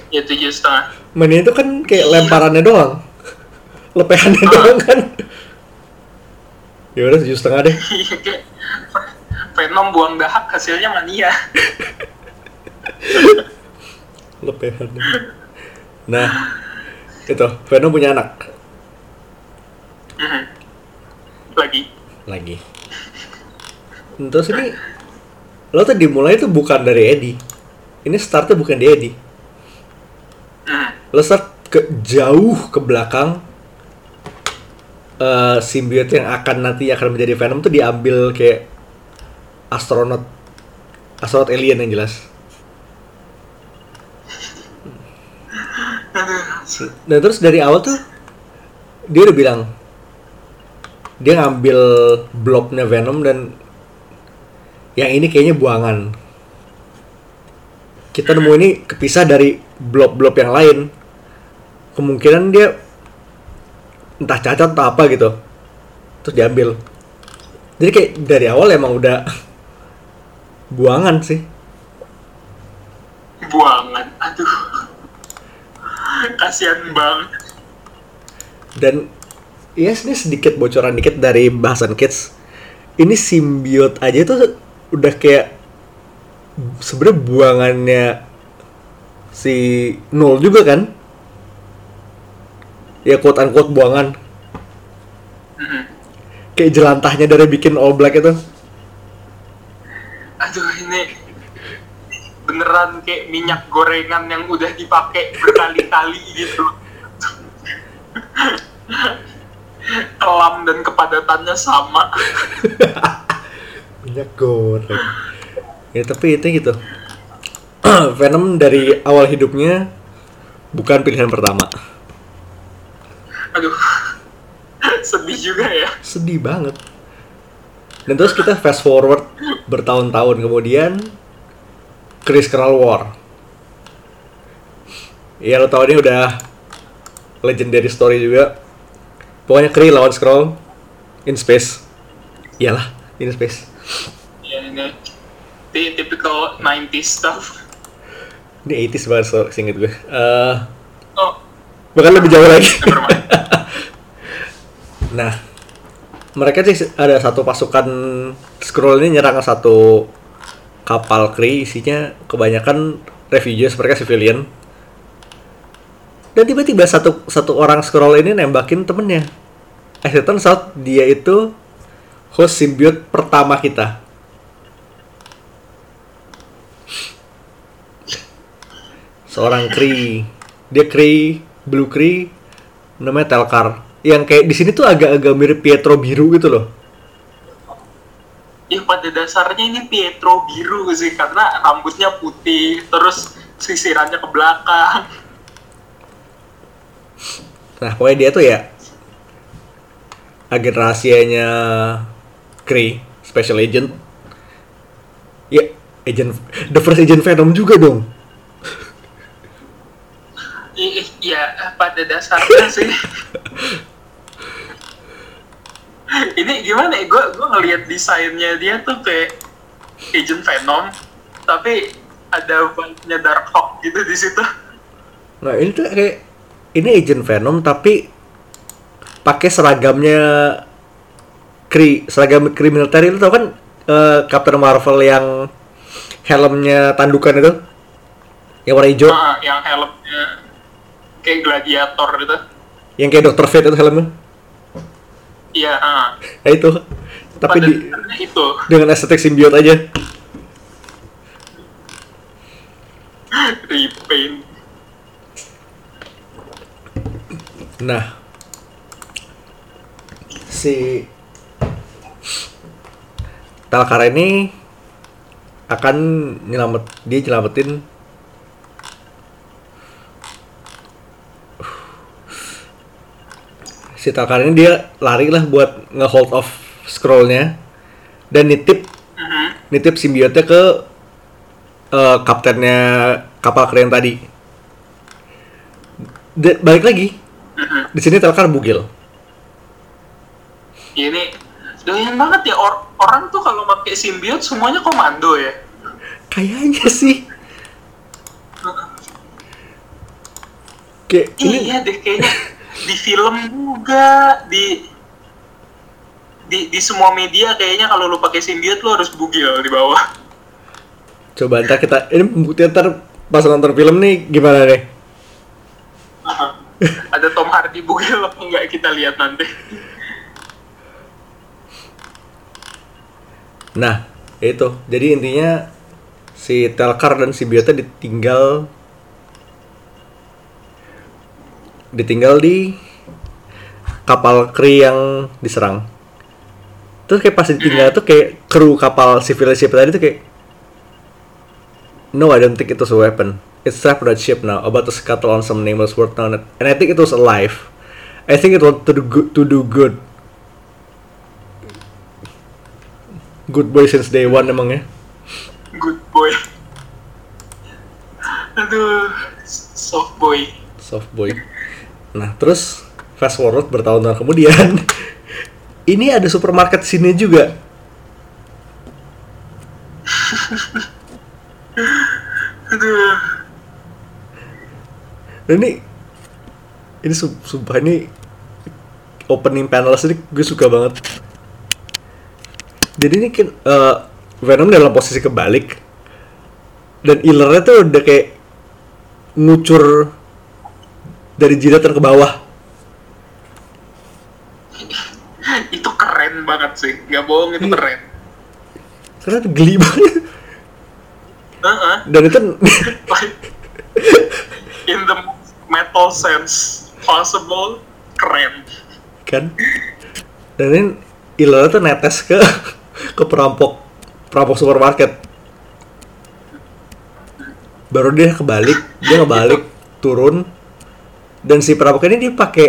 Speaker 2: Ya tujuh setengah.
Speaker 1: Mania itu kan kayak lemparannya doang. <laughs> Lepehannya
Speaker 2: Ah.
Speaker 1: doang kan. Ya udah tujuh setengah deh. <laughs>
Speaker 2: Venom buang dahak hasilnya mania. <laughs>
Speaker 1: Lepehannya. Nah, itu Venom punya anak
Speaker 2: Mhm. Lagi.
Speaker 1: lagi. Terus ini lo tuh dimulai tuh bukan dari Eddie. Ini startnya bukan di Eddie.
Speaker 2: Mhm.
Speaker 1: Lo start ke jauh ke belakang. Eh simbiot yang akan nanti akan menjadi Venom tuh diambil kayak astronot astronot alien yang jelas. Dan terus dari awal tuh dia udah bilang dia ngambil blobnya Venom dan yang ini kayaknya buangan. Kita nemu ini kepisah dari blob-blob yang lain. Kemungkinan dia entah cacat atau apa gitu. Terus diambil. Jadi kayak dari awal emang udah <laughs> buangan sih.
Speaker 2: Buangan. Aduh. Kasihan banget.
Speaker 1: Dan ya ini sedikit bocoran dikit dari bahasan kids. Ini simbiot aja tuh udah kayak sebenarnya buangannya si Nul juga kan? Ya quote unquote buangan.
Speaker 2: Mhm.
Speaker 1: Kayak jelantahnya dari bikin All Black itu.
Speaker 2: Aduh ini beneran kayak minyak gorengan yang udah dipakai berkali-kali gitu. Kelam dan kepadatannya sama. <laughs>
Speaker 1: Minyak goreng. Ya tapi itu gitu. <clears throat> Venom dari awal hidupnya bukan pilihan pertama.
Speaker 2: Aduh. <laughs> Sedih juga ya.
Speaker 1: sedih banget. Dan terus kita fast forward bertahun-tahun. Kemudian Chris Kral War. Ya lo tau ini udah legendary story juga. Pokoknya Kree lawan Skrull in space. Iyalah in space.
Speaker 2: Ya ini ti- typical 90s stuff.
Speaker 1: ini 80s banget so seinget gue. Eh,
Speaker 2: Oh,
Speaker 1: bahkan lebih jauh lagi
Speaker 2: mind. <laughs>
Speaker 1: Nah, mereka sih ada satu pasukan scroll ini nyerang satu kapal Kree isinya kebanyakan refugees mereka civilian. Dan tiba-tiba satu satu orang scroll ini nembakin temennya. Eh, it turns out dia itu host symbiote pertama kita. Seorang Kree. Dia Kree, Blue Kree, namanya Telkar. Yang kayak di sini tuh agak-agak mirip Pietro biru gitu loh.
Speaker 2: Ya pada dasarnya ini Pietro biru sih karena rambutnya putih, terus sisirannya ke belakang.
Speaker 1: Nah, pokoknya dia tuh ya agen rahasianya Kree, Special Agent. Ya, agent the first agent Venom juga dong.
Speaker 2: I- i- Ya pada dasarnya sih. <laughs> ini gimana ya? Gue gue ngelihat desainnya dia tuh kayak Agent Venom, tapi ada vibe-nya Darkhawk gitu di situ.
Speaker 1: Nah, ini tuh kayak ini agent Venom tapi pakai seragamnya Kree, seragam Kree militer itu tau kan eh, Captain Marvel yang helmnya tandukan itu yang warna hijau
Speaker 2: Ah, yang helmnya kayak gladiator gitu.
Speaker 1: yang kayak Dr. Fate itu helmnya
Speaker 2: Iya, ah.
Speaker 1: ya itu tapi
Speaker 2: pada
Speaker 1: di,
Speaker 2: itu.
Speaker 1: dengan estetik simbiot aja
Speaker 2: repaint
Speaker 1: nah si Talkar ini akan nyelamet dia nyelamatin si Talkar ini dia lari lah buat nge-hold off scrollnya dan nitip
Speaker 2: Mhm.
Speaker 1: nitip simbiotnya ke eh, kaptennya kapal keren tadi. Da- balik lagi
Speaker 2: Mhm.
Speaker 1: di sini Telkar bugil.
Speaker 2: Ini doyan banget ya or- orang tuh kalau pakai simbiot semuanya komando ya.
Speaker 1: Kayaknya sih. Kayak ini
Speaker 2: Iya deh kayaknya <laughs> di film juga di di di semua media kayaknya kalau lu pakai simbiot lu harus bugil di bawah.
Speaker 1: coba ntar kita ini pembuktian ntar pas nonton film nih gimana nih? <laughs>
Speaker 2: Ada Tom Hardy bugil apa enggak kita lihat nanti.
Speaker 1: Nah, itu. Jadi intinya si Telkar dan si Biota ditinggal ditinggal di kapal kri yang diserang. Terus kayak pas ditinggal tuh kayak kru kapal civil ship tadi tuh kayak No, I don't think it was a weapon. It's trapped on that ship now, about to scuttle on some nameless word on it. And I think it was alive. I think it wanted to do good. To do good. Good boy since day one emangnya.
Speaker 2: Good boy. Aduh, soft boy.
Speaker 1: Soft boy. Nah, terus fast forward bertahun-tahun kemudian, <laughs> ini ada supermarket sini juga. <laughs>
Speaker 2: Aduh.
Speaker 1: Dan ini ini su- sumpah ini opening panels ini gue suka banget. Jadi ini kan eh, Venom dalam posisi kebalik dan ilernya tuh udah kayak ngucur dari jilatan ke bawah. <laughs>
Speaker 2: Itu keren banget sih, nggak bohong itu
Speaker 1: Iya.
Speaker 2: keren.
Speaker 1: Karena tuh geli banget.
Speaker 2: Heeh.
Speaker 1: Dan itu <laughs>
Speaker 2: in the metal sense possible, keren.
Speaker 1: kan dan ini ilernya tuh netes ke ke perampok perampok supermarket baru dia kebalik dia <laughs> ngebalik turun dan si perampok ini dia pakai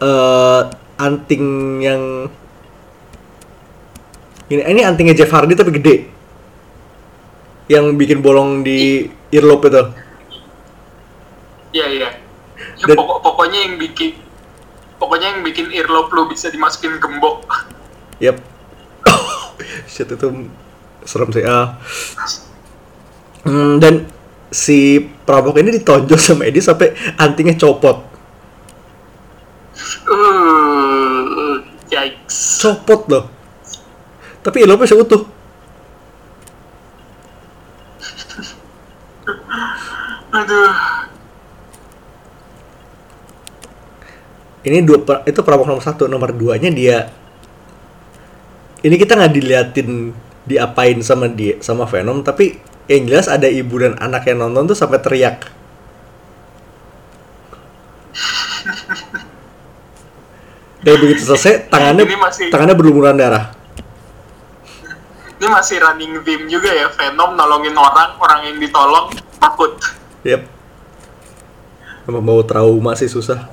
Speaker 1: eh, anting yang ini ini antingnya Jeff Hardy tapi gede yang bikin bolong di earlobe itu
Speaker 2: Iya iya. Ya,
Speaker 1: Dan-
Speaker 2: pokok pokoknya yang bikin pokoknya yang bikin earlobe lu bisa dimasukin gembok.
Speaker 1: Yap. <coughs> Shit itu serem sih. Ah. Hmm, dan si perampok ini ditonjol sama Eddie sampai antingnya copot.
Speaker 2: Uh, yikes.
Speaker 1: Copot loh. Tapi earlobe masih utuh. <laughs>
Speaker 2: Aduh.
Speaker 1: Ini dua itu perampok nomor satu, nomor duanya dia. Ini kita nggak diliatin diapain sama dia sama Venom, tapi yang jelas ada ibu dan anak yang nonton tuh sampai teriak. Dan begitu selesai, tangannya
Speaker 2: Ini masih-
Speaker 1: tangannya berlumuran darah.
Speaker 2: Ini masih running theme juga ya, Venom nolongin orang, orang yang ditolong takut.
Speaker 1: Yep. Emang bawa trauma sih susah.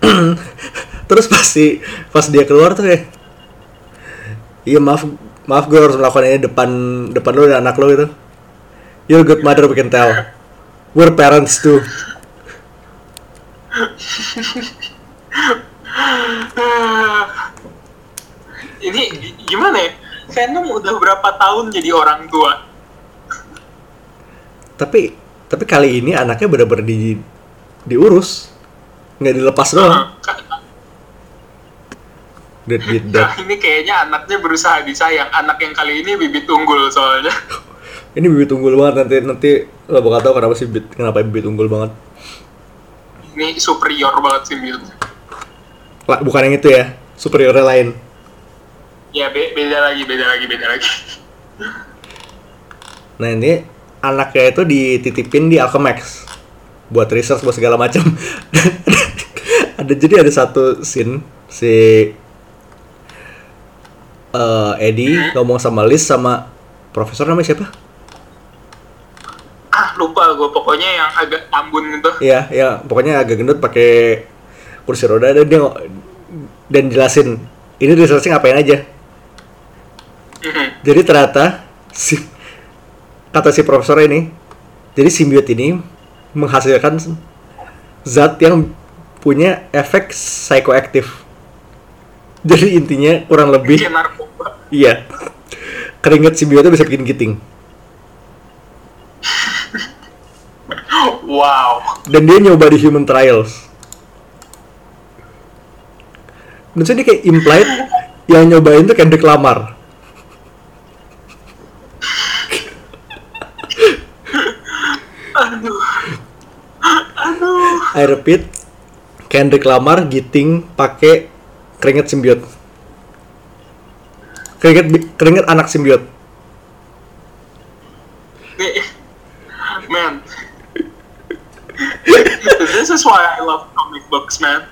Speaker 1: <clears throat> Terus pas si pas dia keluar tuh kayak Iya maaf maaf gue harus melakukan ini depan depan lo dan anak lo gitu. You're a good mother we can tell. We're parents too.
Speaker 2: Ini gi- gimana ya? Venom udah berapa tahun jadi orang tua?
Speaker 1: Tapi tapi kali ini anaknya benar-benar di diurus. Nggak dilepas doang.
Speaker 2: Ka-
Speaker 1: That did that.
Speaker 2: Nah, ini kayaknya anaknya berusaha disayang. Anak yang kali ini bibit unggul soalnya.
Speaker 1: Ini bibit unggul banget nanti nanti lo bakal tahu kenapa sih bibit kenapa bibit unggul banget.
Speaker 2: Ini superior banget sih Bill.
Speaker 1: Lah, bukan yang itu ya, superiornya lain.
Speaker 2: Ya be- beda lagi, beda lagi, beda lagi.
Speaker 1: Nah ini anaknya itu dititipin di Alchemax buat research buat segala macam. <laughs> ada jadi ada satu scene si eh, Eddie ngomong sama Liz sama profesor namanya siapa?
Speaker 2: Ah, lupa gue pokoknya yang agak ambun gitu
Speaker 1: Iya, ya pokoknya agak gendut pakai kursi roda dan dia dan jelasin ini researchnya ngapain aja.
Speaker 2: Mhm.
Speaker 1: Jadi ternyata si kata si profesor ini, jadi simbiot ini menghasilkan zat yang punya efek psikoaktif. Jadi intinya kurang lebih iya. Keringet simbiotnya bisa bikin giting.
Speaker 2: wow.
Speaker 1: Dan dia nyoba di human trials. So dia kayak implied yang nyobain tuh Kendrick Lamar.
Speaker 2: Aduh. Aduh.
Speaker 1: I repeat Kendrick Lamar giting pakai keringet simbiot keringet keringet anak simbiot.
Speaker 2: Nih, man. This is why I love comic books man.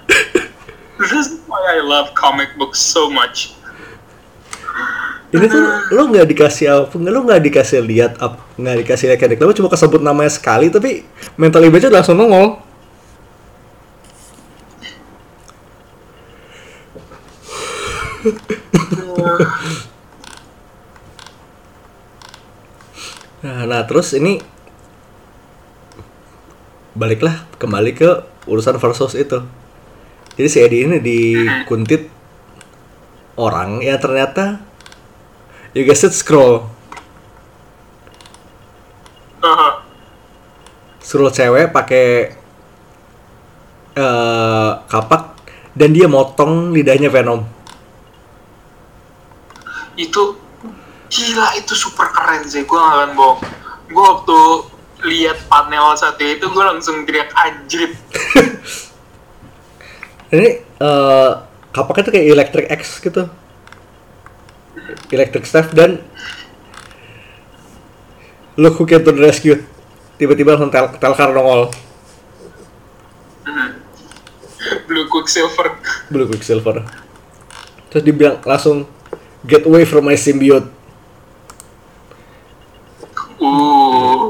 Speaker 2: This is why I love comic books so much.
Speaker 1: Ini tuh lo nggak dikasih apa nggak lo nggak dikasih lihat apa nggak dikasih lihat Kendrick Lamar cuma kesebut namanya sekali tapi mental image langsung nongol Nah, nah, terus ini baliklah kembali ke urusan versus itu. Jadi si Eddie ini dikuntit orang ya ternyata you guys it scroll
Speaker 2: Aha.
Speaker 1: scroll cewek pakai eh kapak dan dia motong lidahnya Venom.
Speaker 2: Itu gila itu super keren sih gue gak akan bohong gue waktu lihat panel satu itu gue langsung teriak anjrit <laughs>
Speaker 1: Ini eh kapaknya tuh kayak Electric X gitu. Electric Staff dan Look who came to the rescue. Tiba-tiba langsung tel telkar nongol. <laughs>
Speaker 2: blue quicksilver
Speaker 1: Blue Quicksilver. Terus dibilang langsung get away from my symbiote.
Speaker 2: uh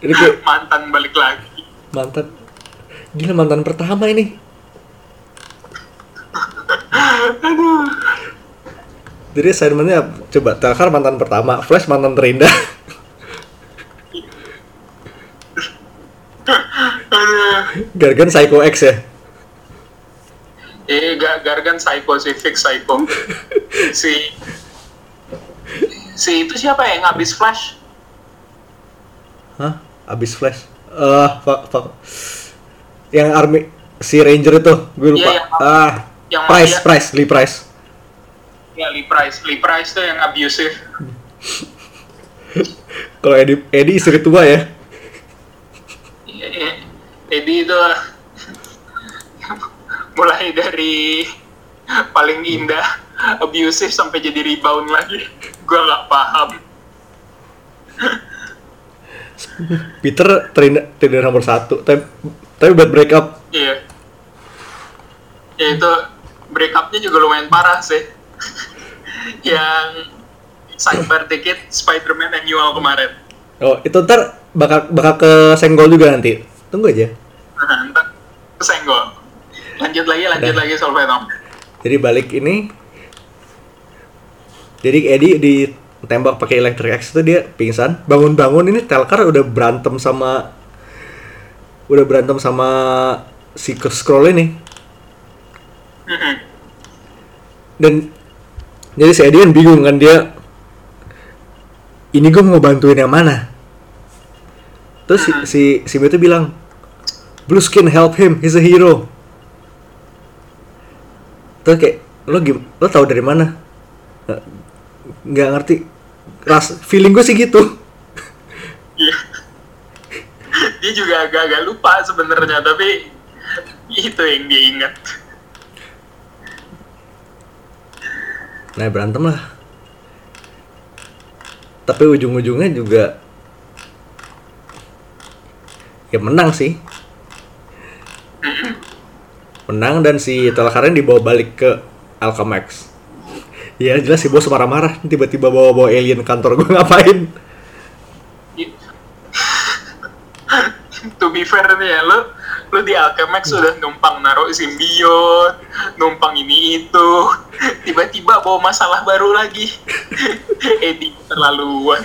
Speaker 1: Ini kayak
Speaker 2: mantan balik lagi
Speaker 1: mantan gila mantan pertama ini.
Speaker 2: aduh
Speaker 1: Jadi assignmentnya coba Telkar mantan pertama, Flash mantan terindah. Gargan Psycho X ya.
Speaker 2: Eh gak Gargan psycho sih fix psycho <laughs> si si itu siapa yang ngabis flash
Speaker 1: Hah? Abis Flash. Eh, fuck, fuck. Yang army si Ranger itu, gue lupa.
Speaker 2: Iya, yang-
Speaker 1: ah,
Speaker 2: yang
Speaker 1: Price,
Speaker 2: mafia.
Speaker 1: Price, Lee Price.
Speaker 2: ya Lee Price Lee Price tuh yang abusive <laughs>
Speaker 1: Kalau Eddie, Eddie istri tua ya.
Speaker 2: Eh, jadi itu mulai dari paling indah abusive sampai jadi rebound lagi. Gua nggak paham.
Speaker 1: Peter terindah, terindah nomor satu, tapi tapi buat break up.
Speaker 2: iya. Ya itu break upnya juga lumayan parah sih. Yang cyber ticket Spider-Man annual kemarin.
Speaker 1: Oh, itu ntar bakal bakal ke senggol juga nanti. Tunggu aja.
Speaker 2: nah, ntar kesenggol lanjut lagi lanjut lagi soal Venom
Speaker 1: Jadi balik ini Jadi Eddie ditembak pakai electric X itu dia pingsan, bangun-bangun ini Telkar udah berantem sama udah berantem sama si scroll ini.
Speaker 2: Mhm.
Speaker 1: Dan jadi si Eddie kan bingung kan dia ini gue mau bantuin yang mana? Terus si si, si Mio tuh bilang Blue Skin help him, he's a hero. Terus kayak lo gim lo tahu dari mana? Nggak- Nggak ngerti. Ras feeling gue sih gitu.
Speaker 2: Iya. <laughs> dia juga agak-agak lupa sebenarnya tapi itu yang dia ingat
Speaker 1: Nah berantem lah. Tapi ujung-ujungnya juga ya menang sih. Menang dan si Telkaren dibawa balik ke Alchemax. Ya jelas si bos marah-marah tiba-tiba bawa-bawa alien kantor gue <laughs> ngapain?
Speaker 2: I- swear nih ya, lu lu di Alchemax sudah numpang naruh simbiot, numpang ini itu, tiba-tiba bawa masalah baru lagi. <laughs> Edi terlaluan.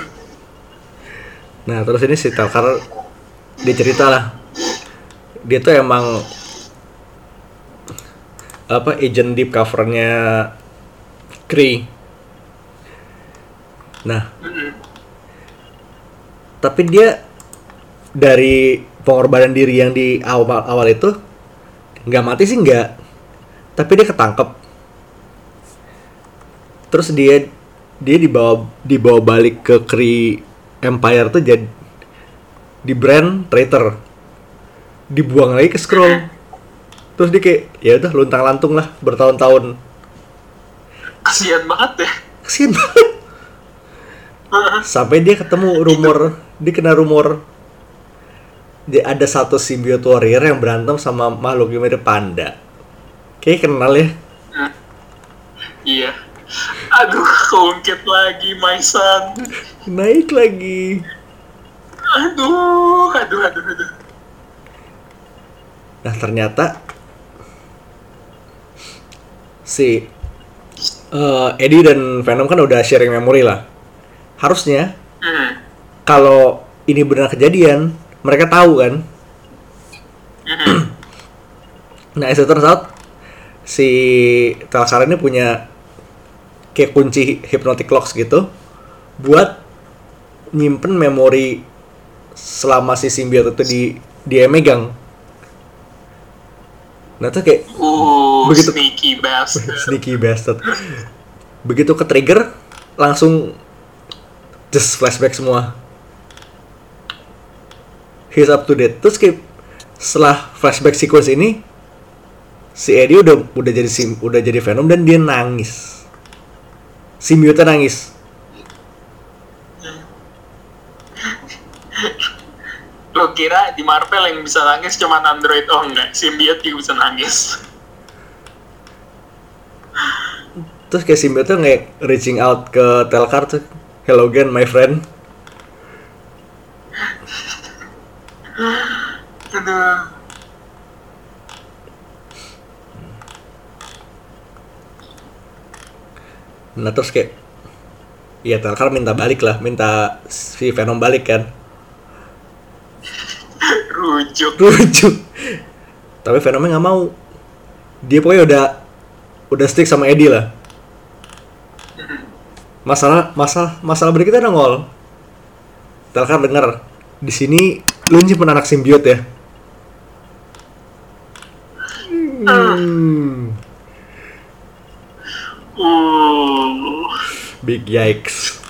Speaker 1: Nah terus ini si Telkar dia cerita lah dia tuh emang apa agent deep covernya Kree. Nah
Speaker 2: Mm-mm.
Speaker 1: tapi dia dari pengorbanan diri yang di awal awal itu nggak mati sih nggak tapi dia ketangkep terus dia dia dibawa dibawa balik ke Kree Empire tuh jadi di brand traitor dibuang lagi ke scroll terus dia kayak ya udah luntang lantung lah bertahun-tahun.
Speaker 2: Kasian banget ya.
Speaker 1: kasian banget. Sampai dia ketemu rumor dia kena rumor. Dia ada satu symbiote warrior yang berantem sama makhluk yang mirip panda. Kayak kenal ya.
Speaker 2: Iya. Aduh, keungkit lagi, my son.
Speaker 1: naik lagi.
Speaker 2: Aduh, aduh, aduh, aduh.
Speaker 1: nah ternyata si eh, Eddie dan Venom kan udah sharing memori lah harusnya
Speaker 2: Hmm.
Speaker 1: kalau ini benar kejadian mereka tahu kan
Speaker 2: Hmm. <clears throat>
Speaker 1: Nah, as it turns out, si Telkar ini punya kayak kunci hypnotic locks gitu buat nyimpen memori selama si simbiot itu di dia megang. Nah, tuh kayak
Speaker 2: Uh,
Speaker 1: Begitu-
Speaker 2: sneaky bastard. <laughs>
Speaker 1: sneaky bastard. Begitu ke trigger, langsung just flashback semua. He's up to date. Terus kayak setelah flashback sequence ini, si Eddie udah udah jadi sim, udah jadi Venom dan dia nangis. Symbiote nangis.
Speaker 2: Lo kira di Marvel yang bisa nangis cuma Android? Oh enggak, Symbiote juga bisa nangis.
Speaker 1: Terus kayak Symbiote tuh kayak reaching out ke Telkar tuh, hello again my friend.
Speaker 2: Aduh.
Speaker 1: Nah terus kayak, ya Telkar minta balik lah, minta si Venom balik kan.
Speaker 2: Rujuk.
Speaker 1: rujuk. Tapi Venomnya nggak mau. Dia pokoknya udah udah stick sama Eddie lah. Masalah masalah masalah berikutnya nongol Telkar dengar di sini lu nyimpen anak simbiot ya? Hmm,
Speaker 2: Uh,
Speaker 1: big yikes.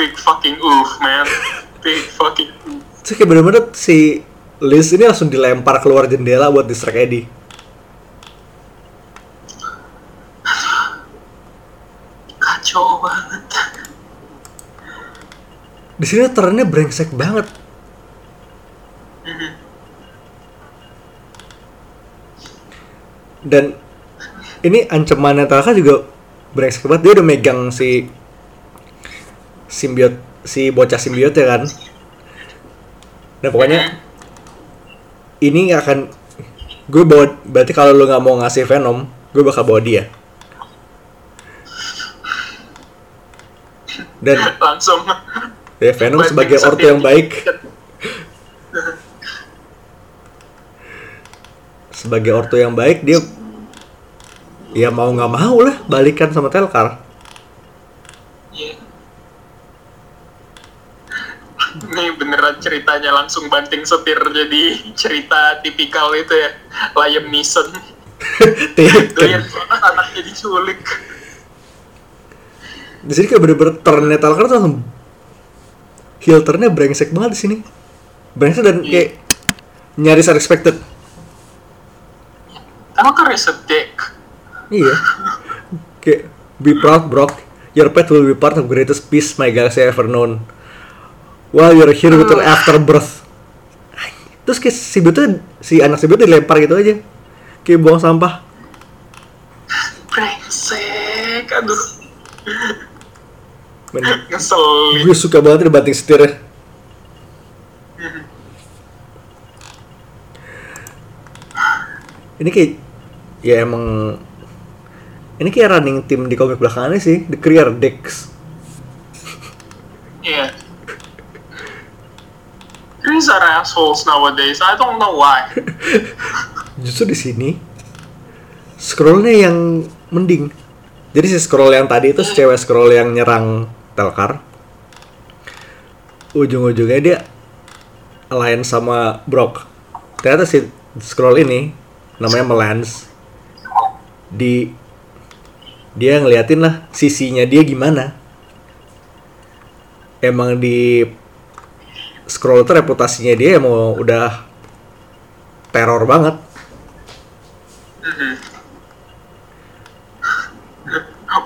Speaker 2: Big fucking oof, man. <laughs> Big fucking oof.
Speaker 1: Terus kayak bener-bener si Liz ini langsung dilempar keluar jendela buat distract Eddie
Speaker 2: Kacau banget.
Speaker 1: di sini trennya brengsek banget. Dan ini ancamannya Taka juga brengsek banget. Dia udah megang si simbiot si bocah simbiot ya kan dan pokoknya ini akan gue bawa berarti kalau lu nggak mau ngasih Venom gue bakal bawa dia. Dan
Speaker 2: Langsung.
Speaker 1: ya Venom sebagai ortu yang baik. Sebagai ortu yang baik dia ya mau nggak mau lah balikan sama Telkar
Speaker 2: Ini beneran ceritanya langsung banting setir jadi cerita tipikal itu ya. Liam Neeson. <laughs>
Speaker 1: Taken.
Speaker 2: Doyan banget anaknya diculik
Speaker 1: di sini kayak bener-bener turnnya Telkar tuh langsung heel turnnya brengsek banget di sini. Brengsek dan kayak nyaris unexpected.
Speaker 2: Emang kan reset dick
Speaker 1: iya. <laughs> Kayak be proud Brock. Your pet will be part of greatest peace my galaxy ever known wow you're here, hero with your oh. afterbirth. Terus kayak si tuh si anak si tuh dilempar gitu aja. Kayak buang sampah.
Speaker 2: Brengsek aduh.
Speaker 1: Men, <laughs>
Speaker 2: Ngeselin.
Speaker 1: gue suka banget dibanting setirnya hmm. ini kayak ya emang ini kayak running team di komik belakangnya sih The Career Dex
Speaker 2: iya. yeah. These are assholes nowadays. I don't know why. <laughs>
Speaker 1: justru di sini scrollnya yang mending. Jadi si scroll yang tadi itu cewek scroll yang nyerang Telkar. Ujung-ujungnya dia alliance sama Brock. Ternyata si scroll ini namanya Melance. Di dia ngeliatin lah sisinya dia gimana. Emang di scroll itu reputasinya dia mau udah teror banget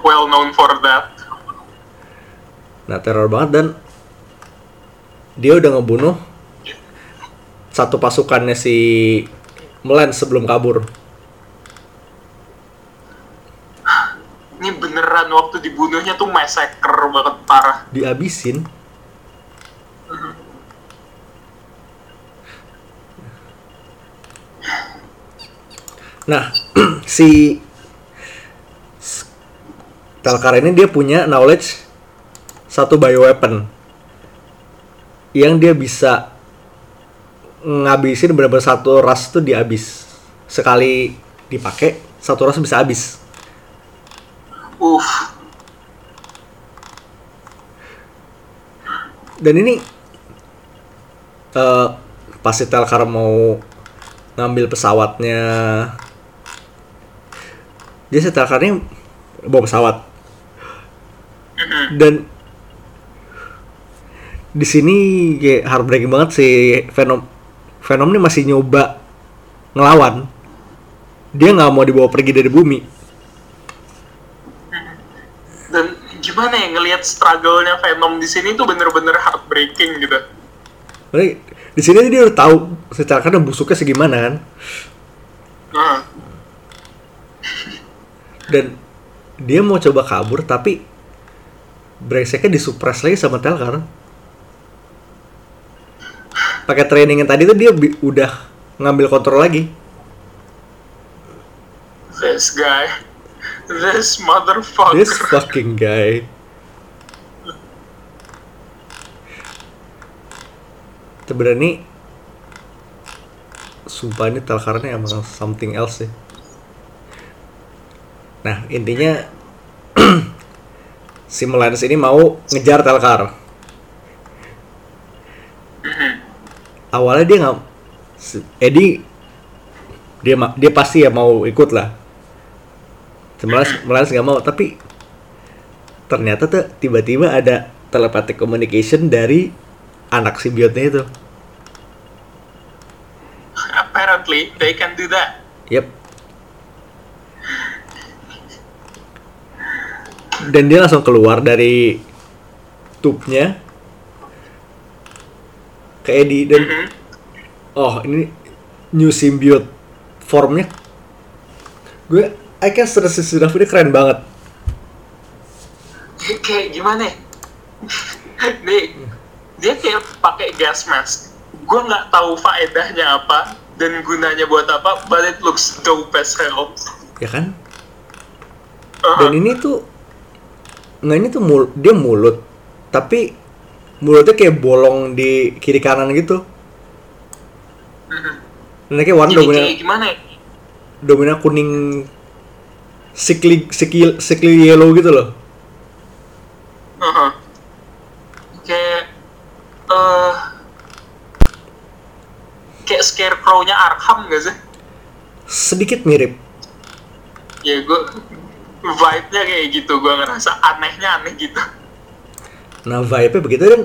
Speaker 2: Well known for that.
Speaker 1: Nah teror banget dan dia udah ngebunuh satu pasukannya si Melan sebelum kabur.
Speaker 2: Ini beneran waktu dibunuhnya tuh massacre banget parah.
Speaker 1: Dihabisin. Nah, <clears throat> si Telkar ini dia punya knowledge satu bioweapon yang dia bisa ngabisin benar-benar satu ras tuh dihabis sekali dipakai satu ras bisa habis
Speaker 2: Uff.
Speaker 1: dan ini eh pas si Telkar mau ngambil pesawatnya dia ini bawa pesawat. Dan di sini kayak heartbreaking banget si Venom Venom ini masih nyoba ngelawan. Dia nggak mau dibawa pergi dari bumi.
Speaker 2: Dan gimana ya ngelihat struggle-nya Venom di sini tuh bener-bener heartbreaking gitu.
Speaker 1: Di sini dia udah tahu secara kan busuknya segimana kan?
Speaker 2: Nah,
Speaker 1: dan dia mau coba kabur tapi brengseknya disupres lagi sama Telkar pakai training yang tadi tuh dia udah ngambil kontrol lagi.
Speaker 2: This guy, this motherfucker.
Speaker 1: this fucking guy. Sebenarnya sumpah ini Telkarnya emang something else sih nah intinya <clears throat> si Melans ini mau ngejar Telkar awalnya dia nggak si- Eddie dia dia pasti ya mau ikut lah Melans Melans nggak mau tapi ternyata tuh tiba-tiba ada telepathic communication dari anak simbiotnya itu
Speaker 2: Apparently, they can do that.
Speaker 1: Yep. Dan dia langsung keluar dari tubnya ke Eddie dan
Speaker 2: Mhm.
Speaker 1: oh ini new symbiote formnya gue I can stress enough ini keren banget
Speaker 2: Kayak- Kayak gimana ya? <laughs> Nih, dia kayak pakai gas mask. Gue nggak tahu faedahnya apa dan gunanya buat apa, but it looks dope as hell.
Speaker 1: ya kan
Speaker 2: Uh-huh.
Speaker 1: dan ini tuh nggak ini tuh mul dia mulut tapi mulutnya kayak bolong di kiri kanan gitu dan kayak warna dominan
Speaker 2: gimana ya?
Speaker 1: dominan kuning sickly sickly sickly yellow gitu loh
Speaker 2: Uh-huh. Kayak eh kayak scarecrow-nya Arkham gak sih?
Speaker 1: sedikit mirip
Speaker 2: Ya gue vibe-nya kayak gitu, gue ngerasa anehnya aneh gitu.
Speaker 1: nah vibe-nya begitu dan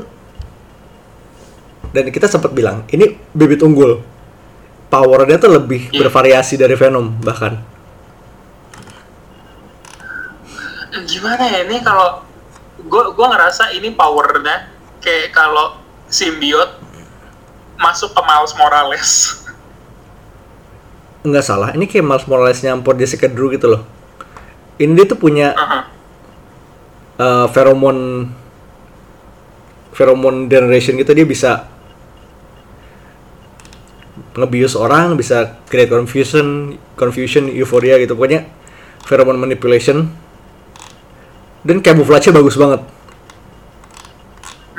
Speaker 1: dan kita sempat bilang ini bibit unggul powernya tuh lebih
Speaker 2: Iya.
Speaker 1: bervariasi dari Venom bahkan
Speaker 2: Gimana ya ini kalau gue gua ngerasa ini powernya kayak kalau simbiot masuk ke Miles Morales.
Speaker 1: nggak salah ini kayak Miles Morales nyampur Jessica Drew gitu loh ini dia tuh punya
Speaker 2: Aha.
Speaker 1: uh, pheromone pheromone generation gitu dia bisa ngebius orang bisa create confusion confusion euphoria gitu pokoknya pheromone manipulation dan camouflage bagus banget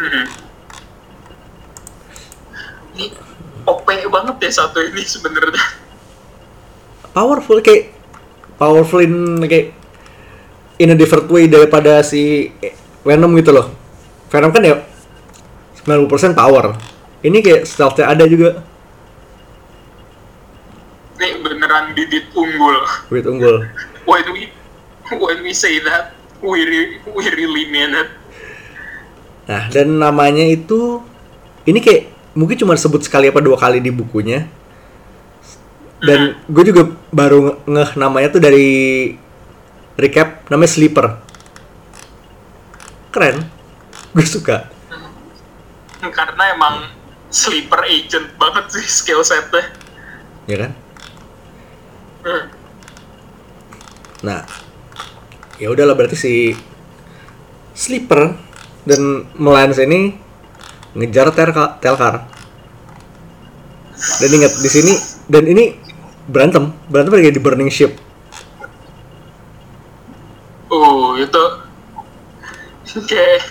Speaker 2: Mhm. Ini OP banget ya satu ini sebenarnya.
Speaker 1: powerful kayak powerful in kayak in a different way daripada si Venom gitu loh Venom kan ya 90% power ini kayak stealth ada juga
Speaker 2: Ini beneran bibit unggul.
Speaker 1: Wait unggul
Speaker 2: When we when we say that, we re- we really mean it.
Speaker 1: Nah, dan namanya itu ini kayak mungkin cuma sebut sekali apa dua kali di bukunya. Dan gue juga baru nge- ngeh namanya tuh dari recap namanya Sleeper. Keren. Gue suka.
Speaker 2: Karena emang sleeper agent banget sih skill setnya.
Speaker 1: Ya kan?
Speaker 2: Hmm.
Speaker 1: Nah, ya udahlah berarti si Sleeper dan Melans ini ngejar Telka- Telkar. Dan ingat di sini dan ini berantem, berantem kayak di Burning Ship.
Speaker 2: Oh, itu kayak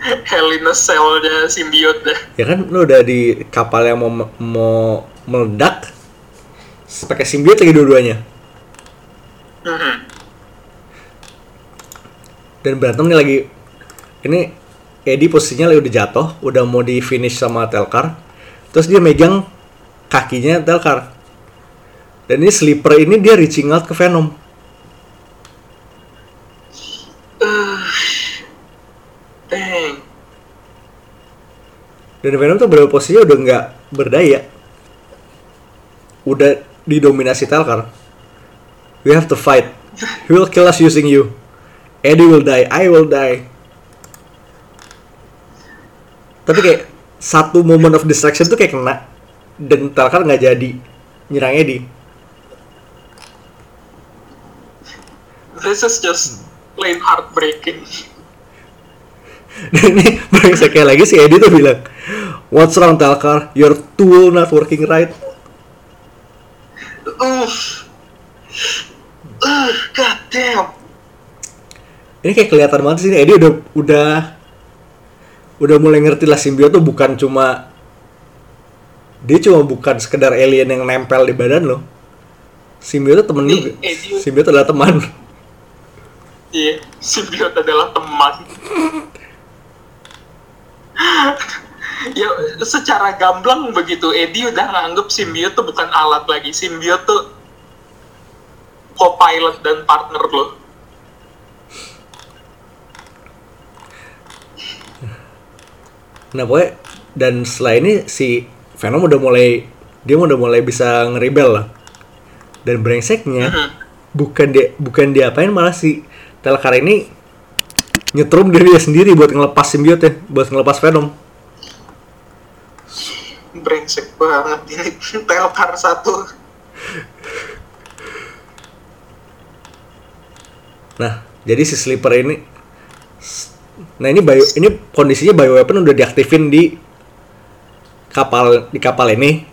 Speaker 2: Hell in a Cell-nya simbiot deh.
Speaker 1: Ya kan lu udah di kapal yang mau mau meledak pakai simbiot lagi dua-duanya.
Speaker 2: Mhm.
Speaker 1: Dan berantem nih lagi ini Eddie posisinya lagi udah jatuh, udah mau di finish sama Telkar. Terus dia megang kakinya Telkar. Dan ini sleeper ini dia reaching out ke Venom. Dan Venom tuh berapa posisinya udah nggak berdaya. Udah didominasi Telkar. We have to fight. He will kill us using you. Eddie will die, I will die. Tapi kayak satu moment of distraction tuh kayak kena dan Telkar nggak jadi nyerang Eddie.
Speaker 2: This is just plain heartbreaking. <laughs>
Speaker 1: Dan ini brengseknya lagi si Eddie tuh bilang, What's wrong Telkar? Your tool not working right.
Speaker 2: Uff. Uh, god damn.
Speaker 1: Ini kayak kelihatan banget sih Eddie udah udah udah mulai ngerti lah simbio tuh bukan cuma dia cuma bukan sekedar alien yang nempel di badan lo. Simbio tuh temen juga. Simbio adalah teman.
Speaker 2: Iya, simbiot adalah teman. <laughs> ya, secara gamblang begitu, Eddie udah nganggep simbiot tuh bukan alat lagi. Simbiot tuh co-pilot dan partner lo.
Speaker 1: Nah pokoknya dan setelah ini si Venom udah mulai dia udah mulai bisa ngerebel lah. Dan brengseknya
Speaker 2: Mhm.
Speaker 1: bukan dia bukan dia apain malah si Telkar ini nyetrum diri dia sendiri buat ngelepas simbiotnya, buat ngelepas Venom.
Speaker 2: Brengsek banget ini <laughs> Telkar satu.
Speaker 1: Nah, jadi si Sleeper ini Nah, ini bio ini kondisinya bioweapon udah diaktifin di kapal di kapal ini.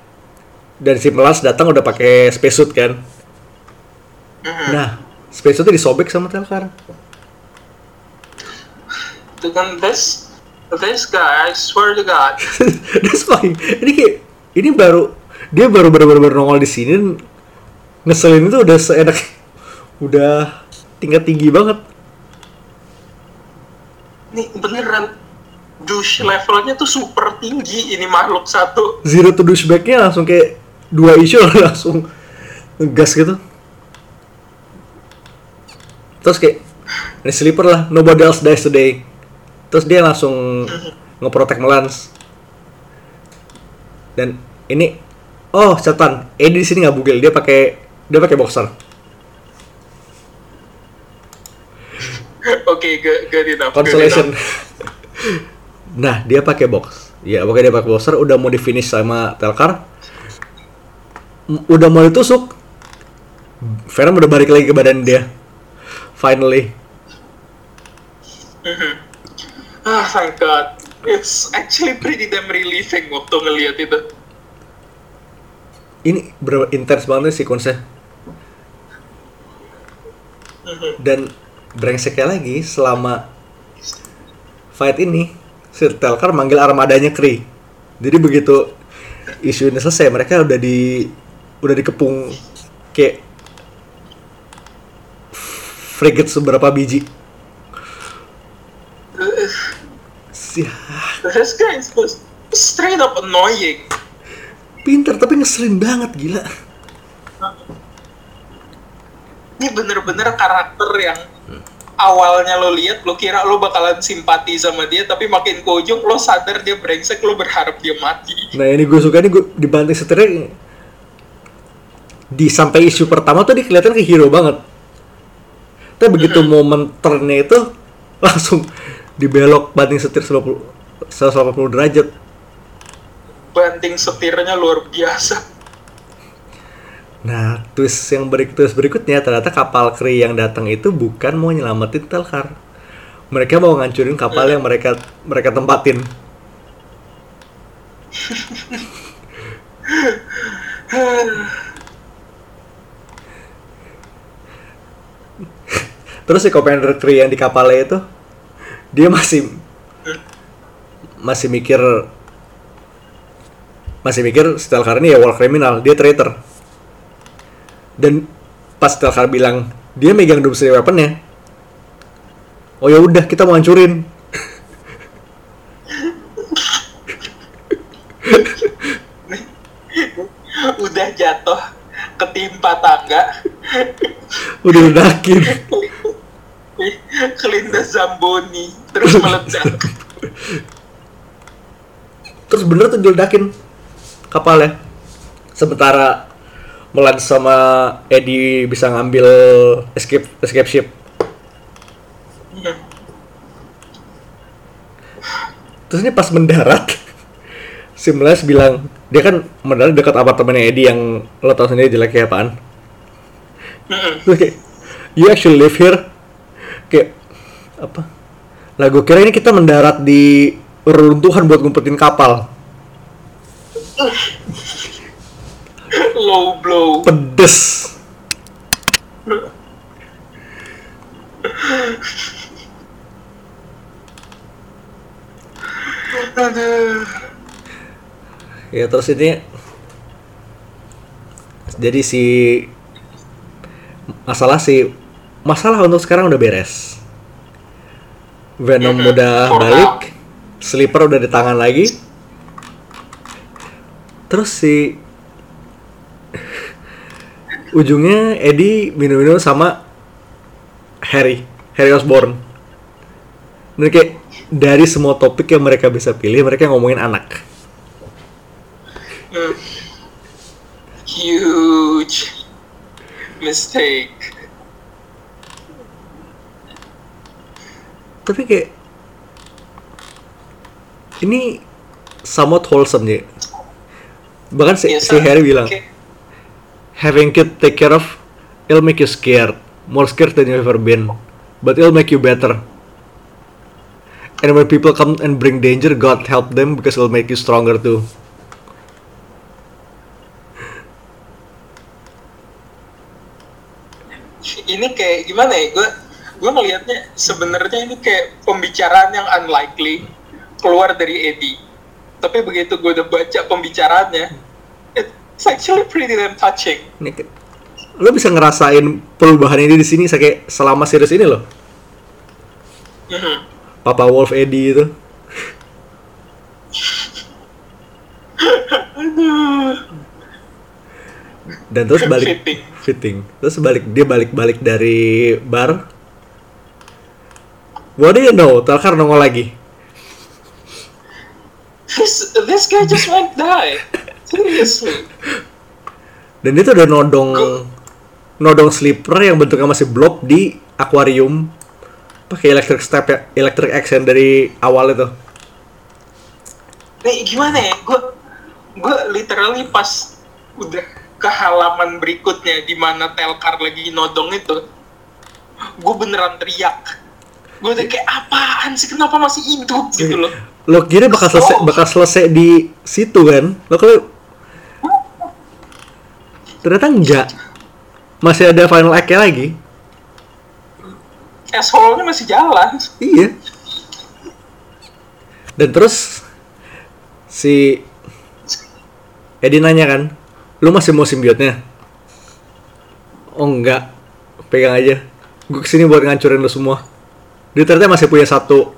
Speaker 1: Dan si Melas datang udah pakai spacesuit kan.
Speaker 2: Mhm.
Speaker 1: Nah, spacesuitnya disobek sama Telkar.
Speaker 2: Kan this this guy, I swear to God. <laughs>
Speaker 1: That's fine. Ini kayak ini baru dia baru bener-bener nongol di sini ngeselin itu udah seenak udah tingkat tinggi banget.
Speaker 2: Nih beneran douche levelnya tuh super tinggi ini makhluk satu.
Speaker 1: Zero to douchebag-nya langsung kayak dua isu <laughs> langsung ngegas gitu. Terus kayak ini sleeper lah, nobody else dies today. Terus dia langsung ngeprotek Melans. Dan ini oh catatan, Eddie di sini nggak bugil, dia pakai dia pakai boxer. <laughs>
Speaker 2: Oke, good, good enough. good
Speaker 1: Consolation.
Speaker 2: enough. <laughs>
Speaker 1: nah, dia pakai box. Ya, pokoknya dia pakai boxer udah mau di finish sama Telkar. Udah mau ditusuk. Venom udah balik lagi ke badan dia. Finally.
Speaker 2: Ah, thank God. It's actually pretty damn relieving waktu ngeliat itu.
Speaker 1: ini bener intens banget sih sequence
Speaker 2: Mhm.
Speaker 1: dan brengseknya lagi selama fight ini si Telkar manggil armadanya Kree jadi begitu isu ini selesai mereka udah di udah dikepung kayak frigate seberapa biji
Speaker 2: Uh, This guy is just straight up annoying.
Speaker 1: pinter tapi ngeselin banget gila
Speaker 2: Ini bener-bener karakter yang awalnya lo lihat lo kira lo bakalan simpati sama dia tapi makin ke ujung lo sadar dia brengsek lo berharap dia mati.
Speaker 1: Nah ini gue suka nih gue dibanting setirnya di sampai isu pertama tuh dia kelihatan kayak hero banget. Tapi begitu momen turnnya itu langsung dibelok banting setir 180 180 derajat.
Speaker 2: Banting setirnya luar biasa.
Speaker 1: Nah twist yang berik twist berikutnya ternyata kapal Kree yang datang itu bukan mau nyelamatin Telkar. Mereka mau ngancurin kapal yang mereka mereka tempatin. <laughs> Terus si Commander Kree yang di kapalnya itu dia masih masih mikir masih mikir Stelkar ini ya war criminal, dia traitor. Dan pas Stelkar bilang dia megang doomsday weaponnya, oh ya udah kita mau hancurin. <laughs>
Speaker 2: Udah jatuh ketimpa tangga.
Speaker 1: Udah ledakin. <laughs> <laughs>
Speaker 2: Kelindas Zamboni terus meledak.
Speaker 1: Terus bener tuh diledakin kapalnya. Sementara Melan sama Eddie bisa ngambil escape escape ship. Terus ini pas mendarat, <laughs> si Melas bilang dia kan mendarat dekat apartemennya Eddie yang lo tau sendiri jeleknya apaan. Terus kayak, you actually live here? Kayak, apa? Lah gue kira ini kita mendarat di reruntuhan buat ngumpetin kapal.
Speaker 2: Low blow.
Speaker 1: Pedes.
Speaker 2: Aduh.
Speaker 1: Ya terus ini jadi si masalah si masalah untuk sekarang udah beres. Venom
Speaker 2: Mhm,
Speaker 1: udah balik, Sleeper udah di tangan lagi. Terus si <laughs> ujungnya Eddie minum-minum sama Harry, Harry Osborn. Dan kayak dari semua topik yang mereka bisa pilih, mereka ngomongin anak.
Speaker 2: Hmm. Huge mistake.
Speaker 1: Tapi kayak ini somewhat wholesome ya bahkan si,
Speaker 2: Iya,
Speaker 1: si. Harry bilang
Speaker 2: Oke.
Speaker 1: having kid take care of it'll make you scared more scared than you've ever been but it'll make you better and when people come and bring danger God help them because it'll make you stronger too
Speaker 2: Ini kayak gimana ya? Gue gue ngelihatnya sebenarnya ini kayak pembicaraan yang unlikely keluar dari Eddie. Tapi begitu gue udah baca pembicaraannya, it's actually pretty damn touching.
Speaker 1: ini lo bisa ngerasain perubahan ini di sini kayak selama series ini loh
Speaker 2: Mhm.
Speaker 1: Papa Wolf Eddie itu <laughs> dan terus balik
Speaker 2: Fitting.
Speaker 1: fitting terus balik dia balik balik dari bar what do you know Telkar nongol lagi
Speaker 2: This, this guy just won't die. Seriously.
Speaker 1: dan itu udah nodong nodong sleeper yang bentuknya masih blob di akuarium pakai electric step ya electric action dari awal itu
Speaker 2: Nih gimana ya? Gue gue literally pas udah ke halaman berikutnya di mana Telkar lagi nodong itu, gue beneran teriak. Gue udah kayak apaan sih? Kenapa masih hidup? Gitu loh?
Speaker 1: lo kira bakal selesai
Speaker 2: Oh.
Speaker 1: bakal selesai di situ kan? Lo kalau ternyata enggak. Masih ada final act lagi.
Speaker 2: Asshole-nya masih jalan.
Speaker 1: Iya. Dan terus si Edi nanya kan lu masih mau simbiotnya oh enggak. Pegang aja. Gue ke sini buat ngancurin lu semua ternyata masih punya satu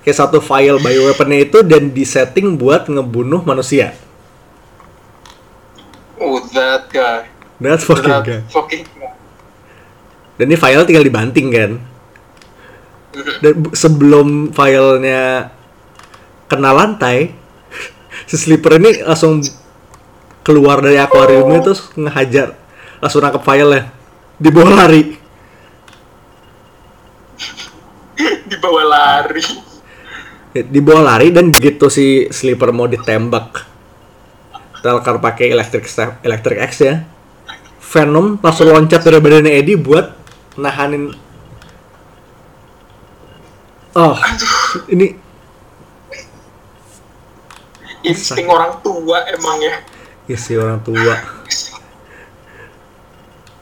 Speaker 1: kayak satu file bioweaponnya itu dan disetting buat ngebunuh manusia.
Speaker 2: Oh that guy.
Speaker 1: That's fucking
Speaker 2: that
Speaker 1: guy.
Speaker 2: fucking guy.
Speaker 1: dan ini file tinggal dibanting kan? Dan sebelum filenya kena lantai <laughs> si sleeper ini langsung keluar dari akuariumnya terus ngehajar langsung nangkep filenya. Dibawa lari
Speaker 2: dibawa lari.
Speaker 1: Dibawa lari dan begitu si sleeper mau ditembak. Telkar pakai electric step, electric X ya. Venom langsung loncat dari badannya Eddie buat nahanin. Oh, ini
Speaker 2: insting orang tua emang ya.
Speaker 1: Isi orang tua.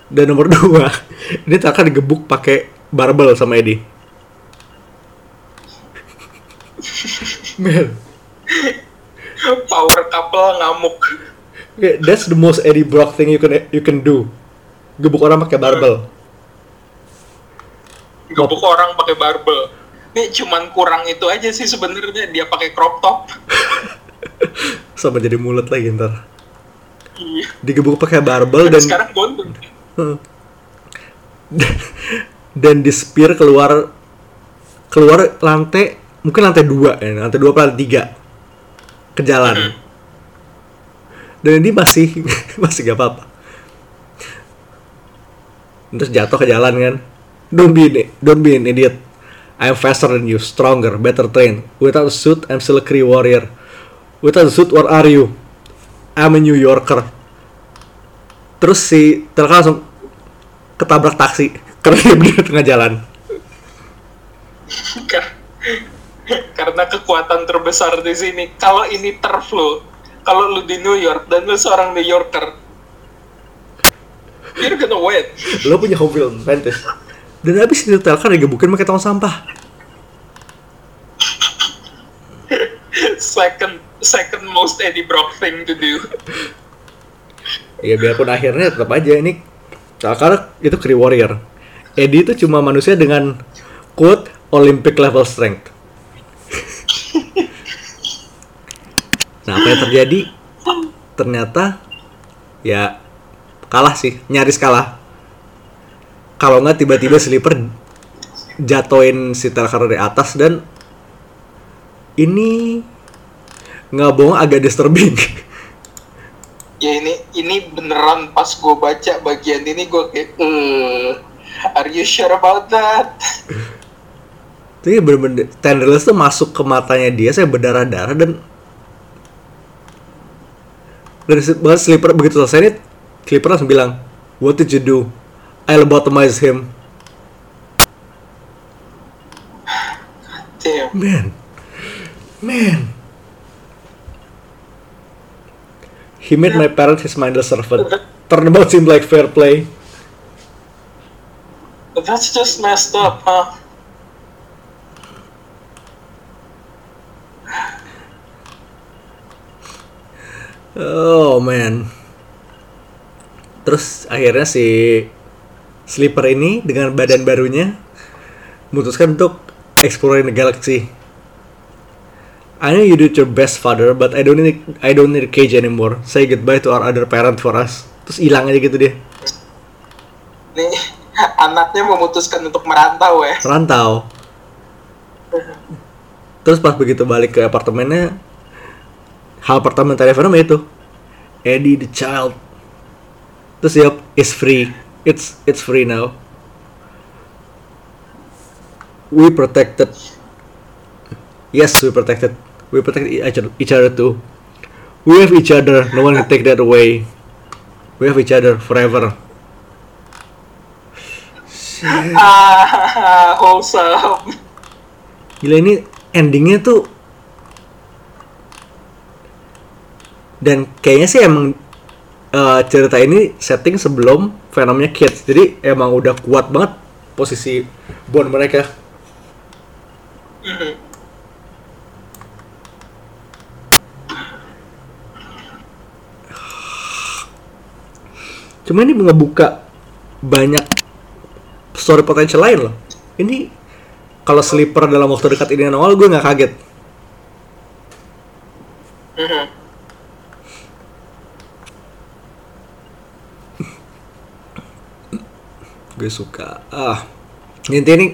Speaker 1: Dan nomor dua, <laughs> ini Telkar digebuk pakai barbel sama Eddie. Man,
Speaker 2: power couple ngamuk.
Speaker 1: Okay, that's the most Eddie Brock thing you can you can do. Gebuk orang pakai barbel.
Speaker 2: gebuk orang pakai barbel. Ini cuman kurang itu aja sih sebenarnya. Dia pakai crop top. <laughs>
Speaker 1: Sama jadi mulut lagi ntar.
Speaker 2: iya.
Speaker 1: Digebuk pakai barbel
Speaker 2: dan
Speaker 1: dan
Speaker 2: sekarang gondrong. <laughs>
Speaker 1: Dan di spear keluar keluar lantai mungkin lantai dua ya lantai dua lantai tiga. Ke jalan. Dan ini masih <laughs> masih gak apa-apa. Terus jatuh ke jalan kan. Don't be an- don't be an idiot. I'm faster than you stronger better trained. Without a suit I'm still a Kree warrior. Without a suit where are you? I'm a New Yorker. Terus si Telka langsung ketabrak taksi. <laughs> Karena dia berdiri di tengah jalan <laughs>
Speaker 2: karena kekuatan terbesar di sini. Kalau ini terflow kalau lu di New York dan lu seorang New Yorker you're gonna win.
Speaker 1: Lo punya home field advantage. Dan habis itu Telka digebukin pakai tong sampah.
Speaker 2: Second second most Eddie Brock thing to do.
Speaker 1: Ya biarpun akhirnya tetap aja ini Telka itu Kree warrior. Eddie itu cuma manusia dengan quote Olympic level strength nah apa yang terjadi? Ternyata ya kalah sih nyaris kalah. Kalau nggak tiba-tiba sleeper jatoin si Telkar dari atas dan ini nggak bohong agak disturbing. <laughs>
Speaker 2: Ya ini ini beneran pas gue baca bagian ini gue kayak eh are you sure about that <laughs>
Speaker 1: Jadi bener-bener Tenderless tuh masuk ke matanya dia saya berdarah-darah dan dari bahkan Sleeper begitu selesai nih Sleeper langsung bilang What did you do? I lobotomize him.
Speaker 2: Damn.
Speaker 1: Man. Man. He made my parents his mindless servant. Turnabout seemed like fair play.
Speaker 2: That's just messed up huh
Speaker 1: Oh man. Terus akhirnya si Sleeper ini dengan badan barunya memutuskan untuk exploring the galaxy. I know you did your best, father, but I don't need I don't need a cage anymore. Say goodbye to our other parent for us. Terus hilang aja gitu dia.
Speaker 2: nih <laughs> anaknya memutuskan untuk merantau ya
Speaker 1: Rantau. <laughs> Terus pas begitu balik ke apartemennya, hal pertama yang sama itu Eddie the child. Terus dia is free. It's it's free now. We protected. Yes, we protected. We protect each other, each other too. We have each other. No one can take that away. We have each other forever. <laughs>
Speaker 2: ah wholesome
Speaker 1: Gila ini endingnya tuh dan kayaknya sih emang eh, cerita ini setting sebelum Venomnya Kids. Jadi emang udah kuat banget posisi bond mereka.
Speaker 2: Mhm.
Speaker 1: Cuma ini ngebuka banyak story potential lain loh. Ini kalau sleeper dalam waktu dekat ini awal gue nggak kaget.
Speaker 2: Mhm.
Speaker 1: Gue suka. Ah, intinya ini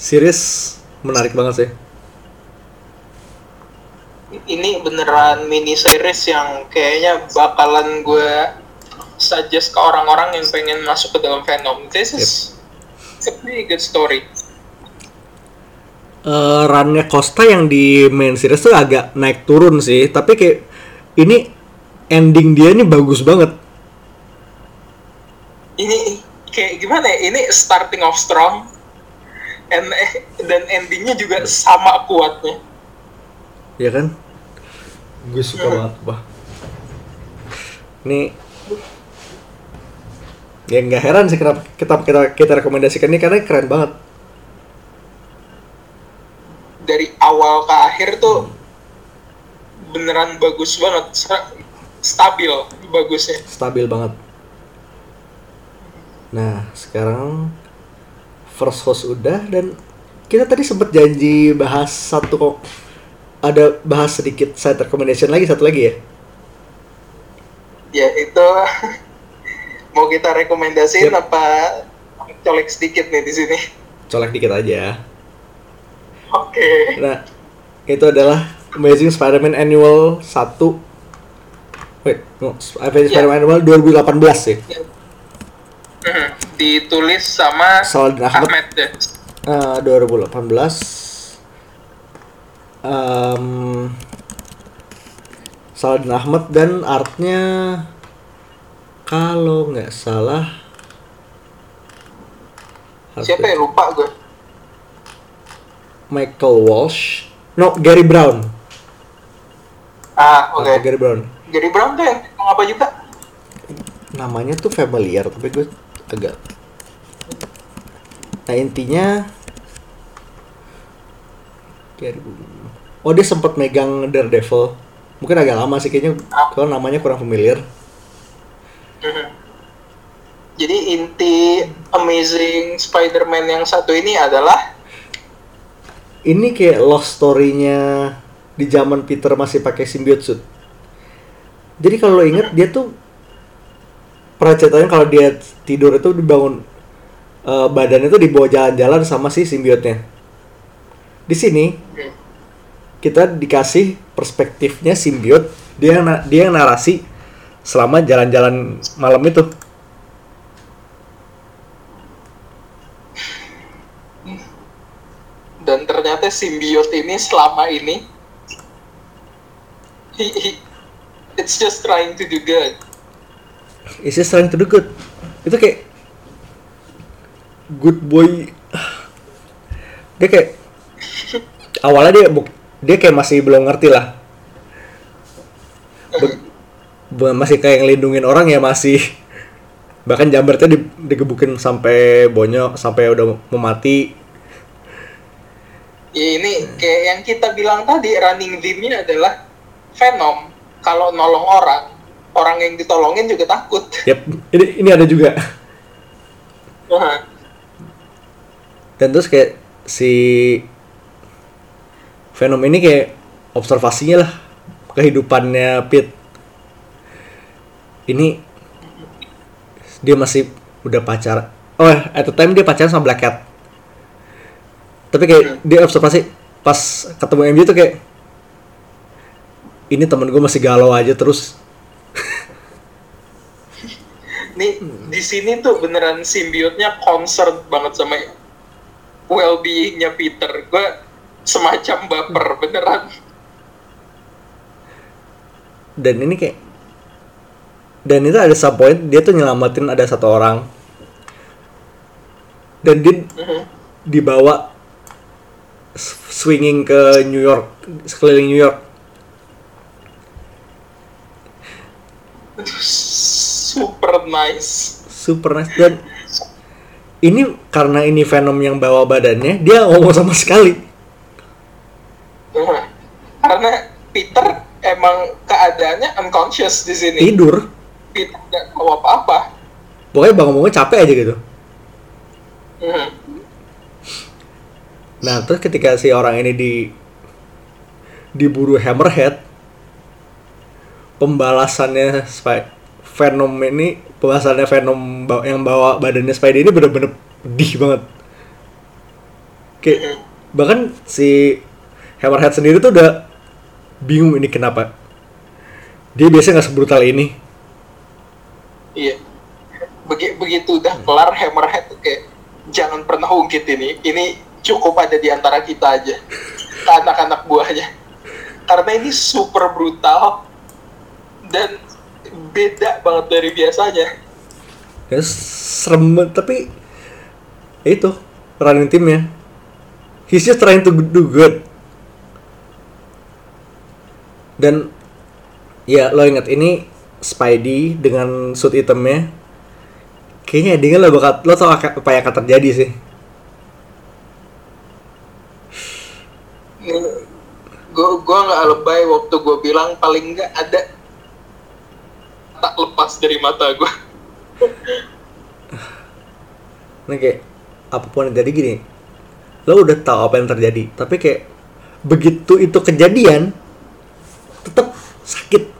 Speaker 1: series menarik banget sih.
Speaker 2: Ini beneran mini series yang kayaknya bakalan gue suggest ke orang-orang yang pengen masuk ke dalam Venom. This is a pretty good story.
Speaker 1: eh runnya Costa yang di main series tuh agak naik turun sih tapi kayak ini ending dia ini bagus banget
Speaker 2: Ini kayak gimana ya? Ini starting off strong, and dan endingnya juga sama kuatnya.
Speaker 1: ya kan? Gue suka banget bah ini ya nggak heran sih kenapa kita kita kita rekomendasikan ini karena keren banget.
Speaker 2: Dari awal ke akhir tuh beneran bagus banget, stabil bagusnya.
Speaker 1: stabil banget nah sekarang first host udah dan kita tadi sempat janji bahas satu kok ada bahas sedikit side recommendation lagi satu lagi ya
Speaker 2: Ya itu <laughs> mau kita rekomendasiin
Speaker 1: Yep.
Speaker 2: apa colek sedikit nih di sini.
Speaker 1: colek dikit aja
Speaker 2: Oke.
Speaker 1: Nah, itu adalah Amazing Spider-Man Annual 1 Wait, no, Amazing
Speaker 2: Iya.
Speaker 1: Spider-Man Annual 2018 sih
Speaker 2: Mhm. Ditulis sama
Speaker 1: Ahmad.
Speaker 2: Ahmed ya.
Speaker 1: Eh, 2018 Em, Saladin Ahmad dan artnya kalau nggak salah
Speaker 2: Siapa ya lupa gue.
Speaker 1: Michael Walsh no Gary Brown
Speaker 2: Ah oke.
Speaker 1: Artnya Gary Brown
Speaker 2: Gary Brown tuh yang apa juga?
Speaker 1: namanya tuh familiar tapi gue agak nah intinya oh dia sempat megang Daredevil. Mungkin agak lama sih kayaknya kalau namanya kurang familiar.
Speaker 2: Mhm. Jadi inti Amazing Spider-Man yang satu ini adalah?
Speaker 1: Ini kayak lost story-nya di zaman Peter masih pakai symbiote suit jadi kalau lo inget dia tuh pernah ceritanya kalau dia tidur itu dibangun eh, badannya tuh dibawa jalan-jalan sama si symbiote-nya di sini kita dikasih perspektifnya simbiot dia yang dia yang narasi selama jalan-jalan malam itu.
Speaker 2: Dan ternyata simbiot ini selama ini he, he- it's just trying to do good.
Speaker 1: Is just trying to do good itu kayak good boy. Dia kayak awalnya dia dia kayak masih belum ngerti lah. Be- masih kayak ngelindungin orang ya masih. Bahkan jambernya di, digebukin sampai bonyok sampai udah mau mati.
Speaker 2: Ya ini kayak yang kita bilang tadi running theme-nya adalah Venom. Kalau nolong orang, orang yang ditolongin juga takut.
Speaker 1: Yap, ini ini ada juga.
Speaker 2: Wah,
Speaker 1: Dan terus kayak si Venom ini kayak observasinya lah kehidupannya Pete. Ini dia masih udah pacar. Oh, at the time dia pacaran sama Black Cat. Tapi kayak dia observasi pas ketemu MJ tuh kayak ini temen gue masih galau aja terus.
Speaker 2: Nih di sini tuh beneran simbiotnya concern banget sama well-beingnya Peter. Gue semacam baper beneran.
Speaker 1: Dan ini kayak dan itu ada sub point dia tuh nyelamatin ada satu orang dan dia
Speaker 2: Mhm.
Speaker 1: dibawa swinging ke New York sekeliling New York
Speaker 2: super nice.
Speaker 1: Super nice. Dan ini karena ini Venom yang bawa badannya dia ngomong sama sekali.
Speaker 2: Nah, karena Peter emang keadaannya unconscious di sini.
Speaker 1: Tidur.
Speaker 2: Peter nggak tahu apa-apa.
Speaker 1: Pokoknya bang ngomongnya capek aja gitu.
Speaker 2: Mhm.
Speaker 1: nah terus ketika si orang ini di diburu Hammerhead pembalasannya Spy Venom ini pembalasannya Venom yang bawa badannya Spidey ini bener-bener pedih banget kayak bahkan si Hammerhead sendiri tuh udah bingung ini kenapa dia biasanya nggak sebrutal ini
Speaker 2: Iya. Begi- begitu udah kelar Hammerhead tuh kayak jangan pernah ungkit ini. Ini cukup ada di antara kita aja. Anak-anak buahnya. Karena ini super brutal dan beda banget dari biasanya.
Speaker 1: ya serem tapi ya itu running timnya he's just trying to do good. Dan ya lo ingat ini Spidey dengan suit hitamnya? Kayaknya endingnya lo bakal lo tau apa yang akan terjadi sih.
Speaker 2: Gue gua nggak lebay waktu gue bilang paling nggak ada tak lepas dari mata gue.
Speaker 1: Nah kayak apa pun yang terjadi gini, lo udah tahu apa yang terjadi, tapi kayak begitu itu kejadian, tetap sakit.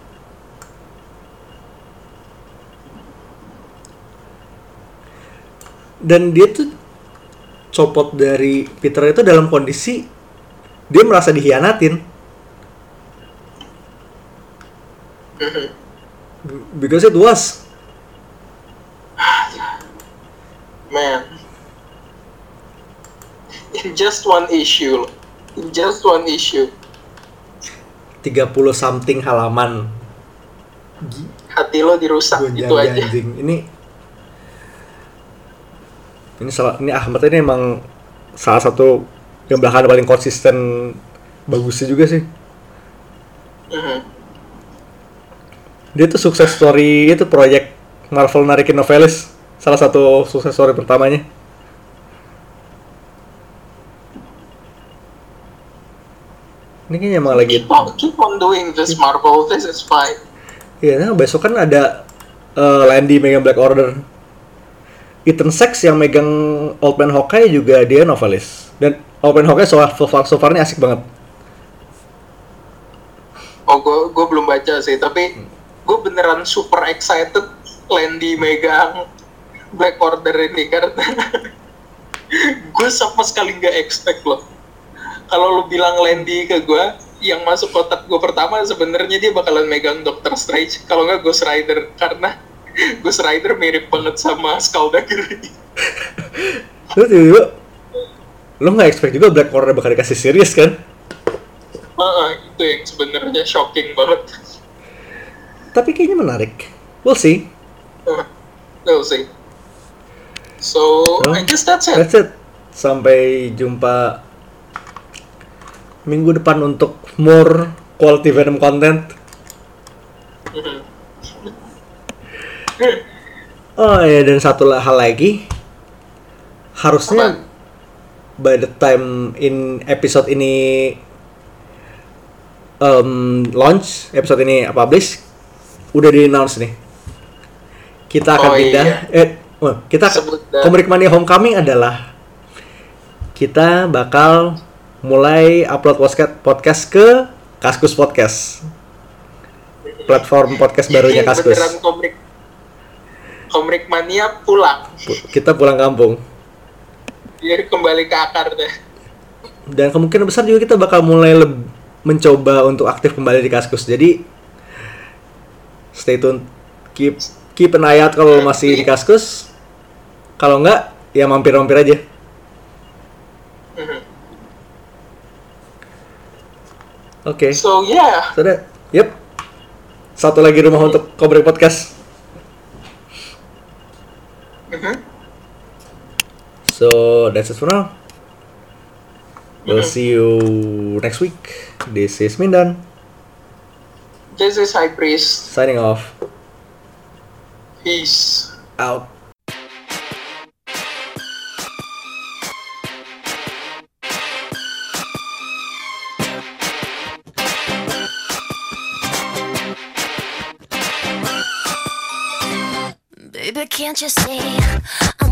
Speaker 1: Dan dia tuh copot dari Peter itu dalam kondisi dia merasa dihianatin because it was
Speaker 2: Man. In just one issue. In just one issue.
Speaker 1: 30 something halaman
Speaker 2: Hati lo dirusak
Speaker 1: Gonjang
Speaker 2: itu aja.
Speaker 1: ganjing. Ini ini salah ini Ahmad ini emang salah satu yang belakangan paling konsisten bagusnya juga sih.
Speaker 2: Mhm.
Speaker 1: Dia tuh sukses story itu proyek Marvel narikin novelis salah satu sukses story pertamanya. Ini kayaknya emang lagi
Speaker 2: Keep on, keep on doing this Marvel. This is fine.
Speaker 1: Iya, nah besok kan ada eh, Landy megang Black Order. Ethan Sachs yang megang Old Man Hawkeye juga dia novelis. Dan Old Man Hawkeye so, far, so far ini asik banget.
Speaker 2: Oh, gue gue belum baca sih, tapi gue beneran super excited Landy megang Black Order ini karena <laughs> gue sama sekali nggak expect loh. Kalau lu bilang Landy ke gue, yang masuk kotak gue pertama sebenarnya dia bakalan megang Doctor Strange. Kalau nggak Ghost Rider karena <laughs> Ghost Rider mirip banget sama Skulldugger.
Speaker 1: Terus tiba-tiba lo nggak expect juga Black Order bakal dikasih series kan?
Speaker 2: Heeh, itu yang sebenarnya shocking banget.
Speaker 1: Tapi kayaknya menarik. We'll see.
Speaker 2: Uh, we'll see. So,
Speaker 1: Oh,
Speaker 2: I guess that's it.
Speaker 1: That's it. Sampai jumpa minggu depan untuk more quality Venom content.
Speaker 2: Mhm.
Speaker 1: Oh ya dan satu hal lagi harusnya by the time in episode ini um, launch episode ini publish udah di announce nih kita akan
Speaker 2: Oh,
Speaker 1: pindah eh oh, kita. Komrik Mania Homecoming adalah kita bakal mulai upload podcast podcast ke Kaskus Podcast platform podcast barunya
Speaker 2: Ini
Speaker 1: Kaskus
Speaker 2: Beneran komik komik mania pulang.
Speaker 1: Pu- kita pulang kampung
Speaker 2: Biar kembali ke akar deh.
Speaker 1: dan kemungkinan besar juga kita bakal mulai mencoba untuk aktif kembali di Kaskus. Jadi stay tune, keep keep an eye out kalau masih di Kaskus. Kalau enggak, ya mampir-mampir aja.
Speaker 2: Mhm.
Speaker 1: Oke,
Speaker 2: So yeah,
Speaker 1: sudah. Yep. Satu lagi rumah untuk Kobrek Podcast.
Speaker 2: Mhm.
Speaker 1: So that's it for now. We'll see you next week. This is Mindan
Speaker 2: this is High Priest.
Speaker 1: signing off.
Speaker 2: Peace.
Speaker 1: Out.
Speaker 3: Baby, can't you see I'm calling?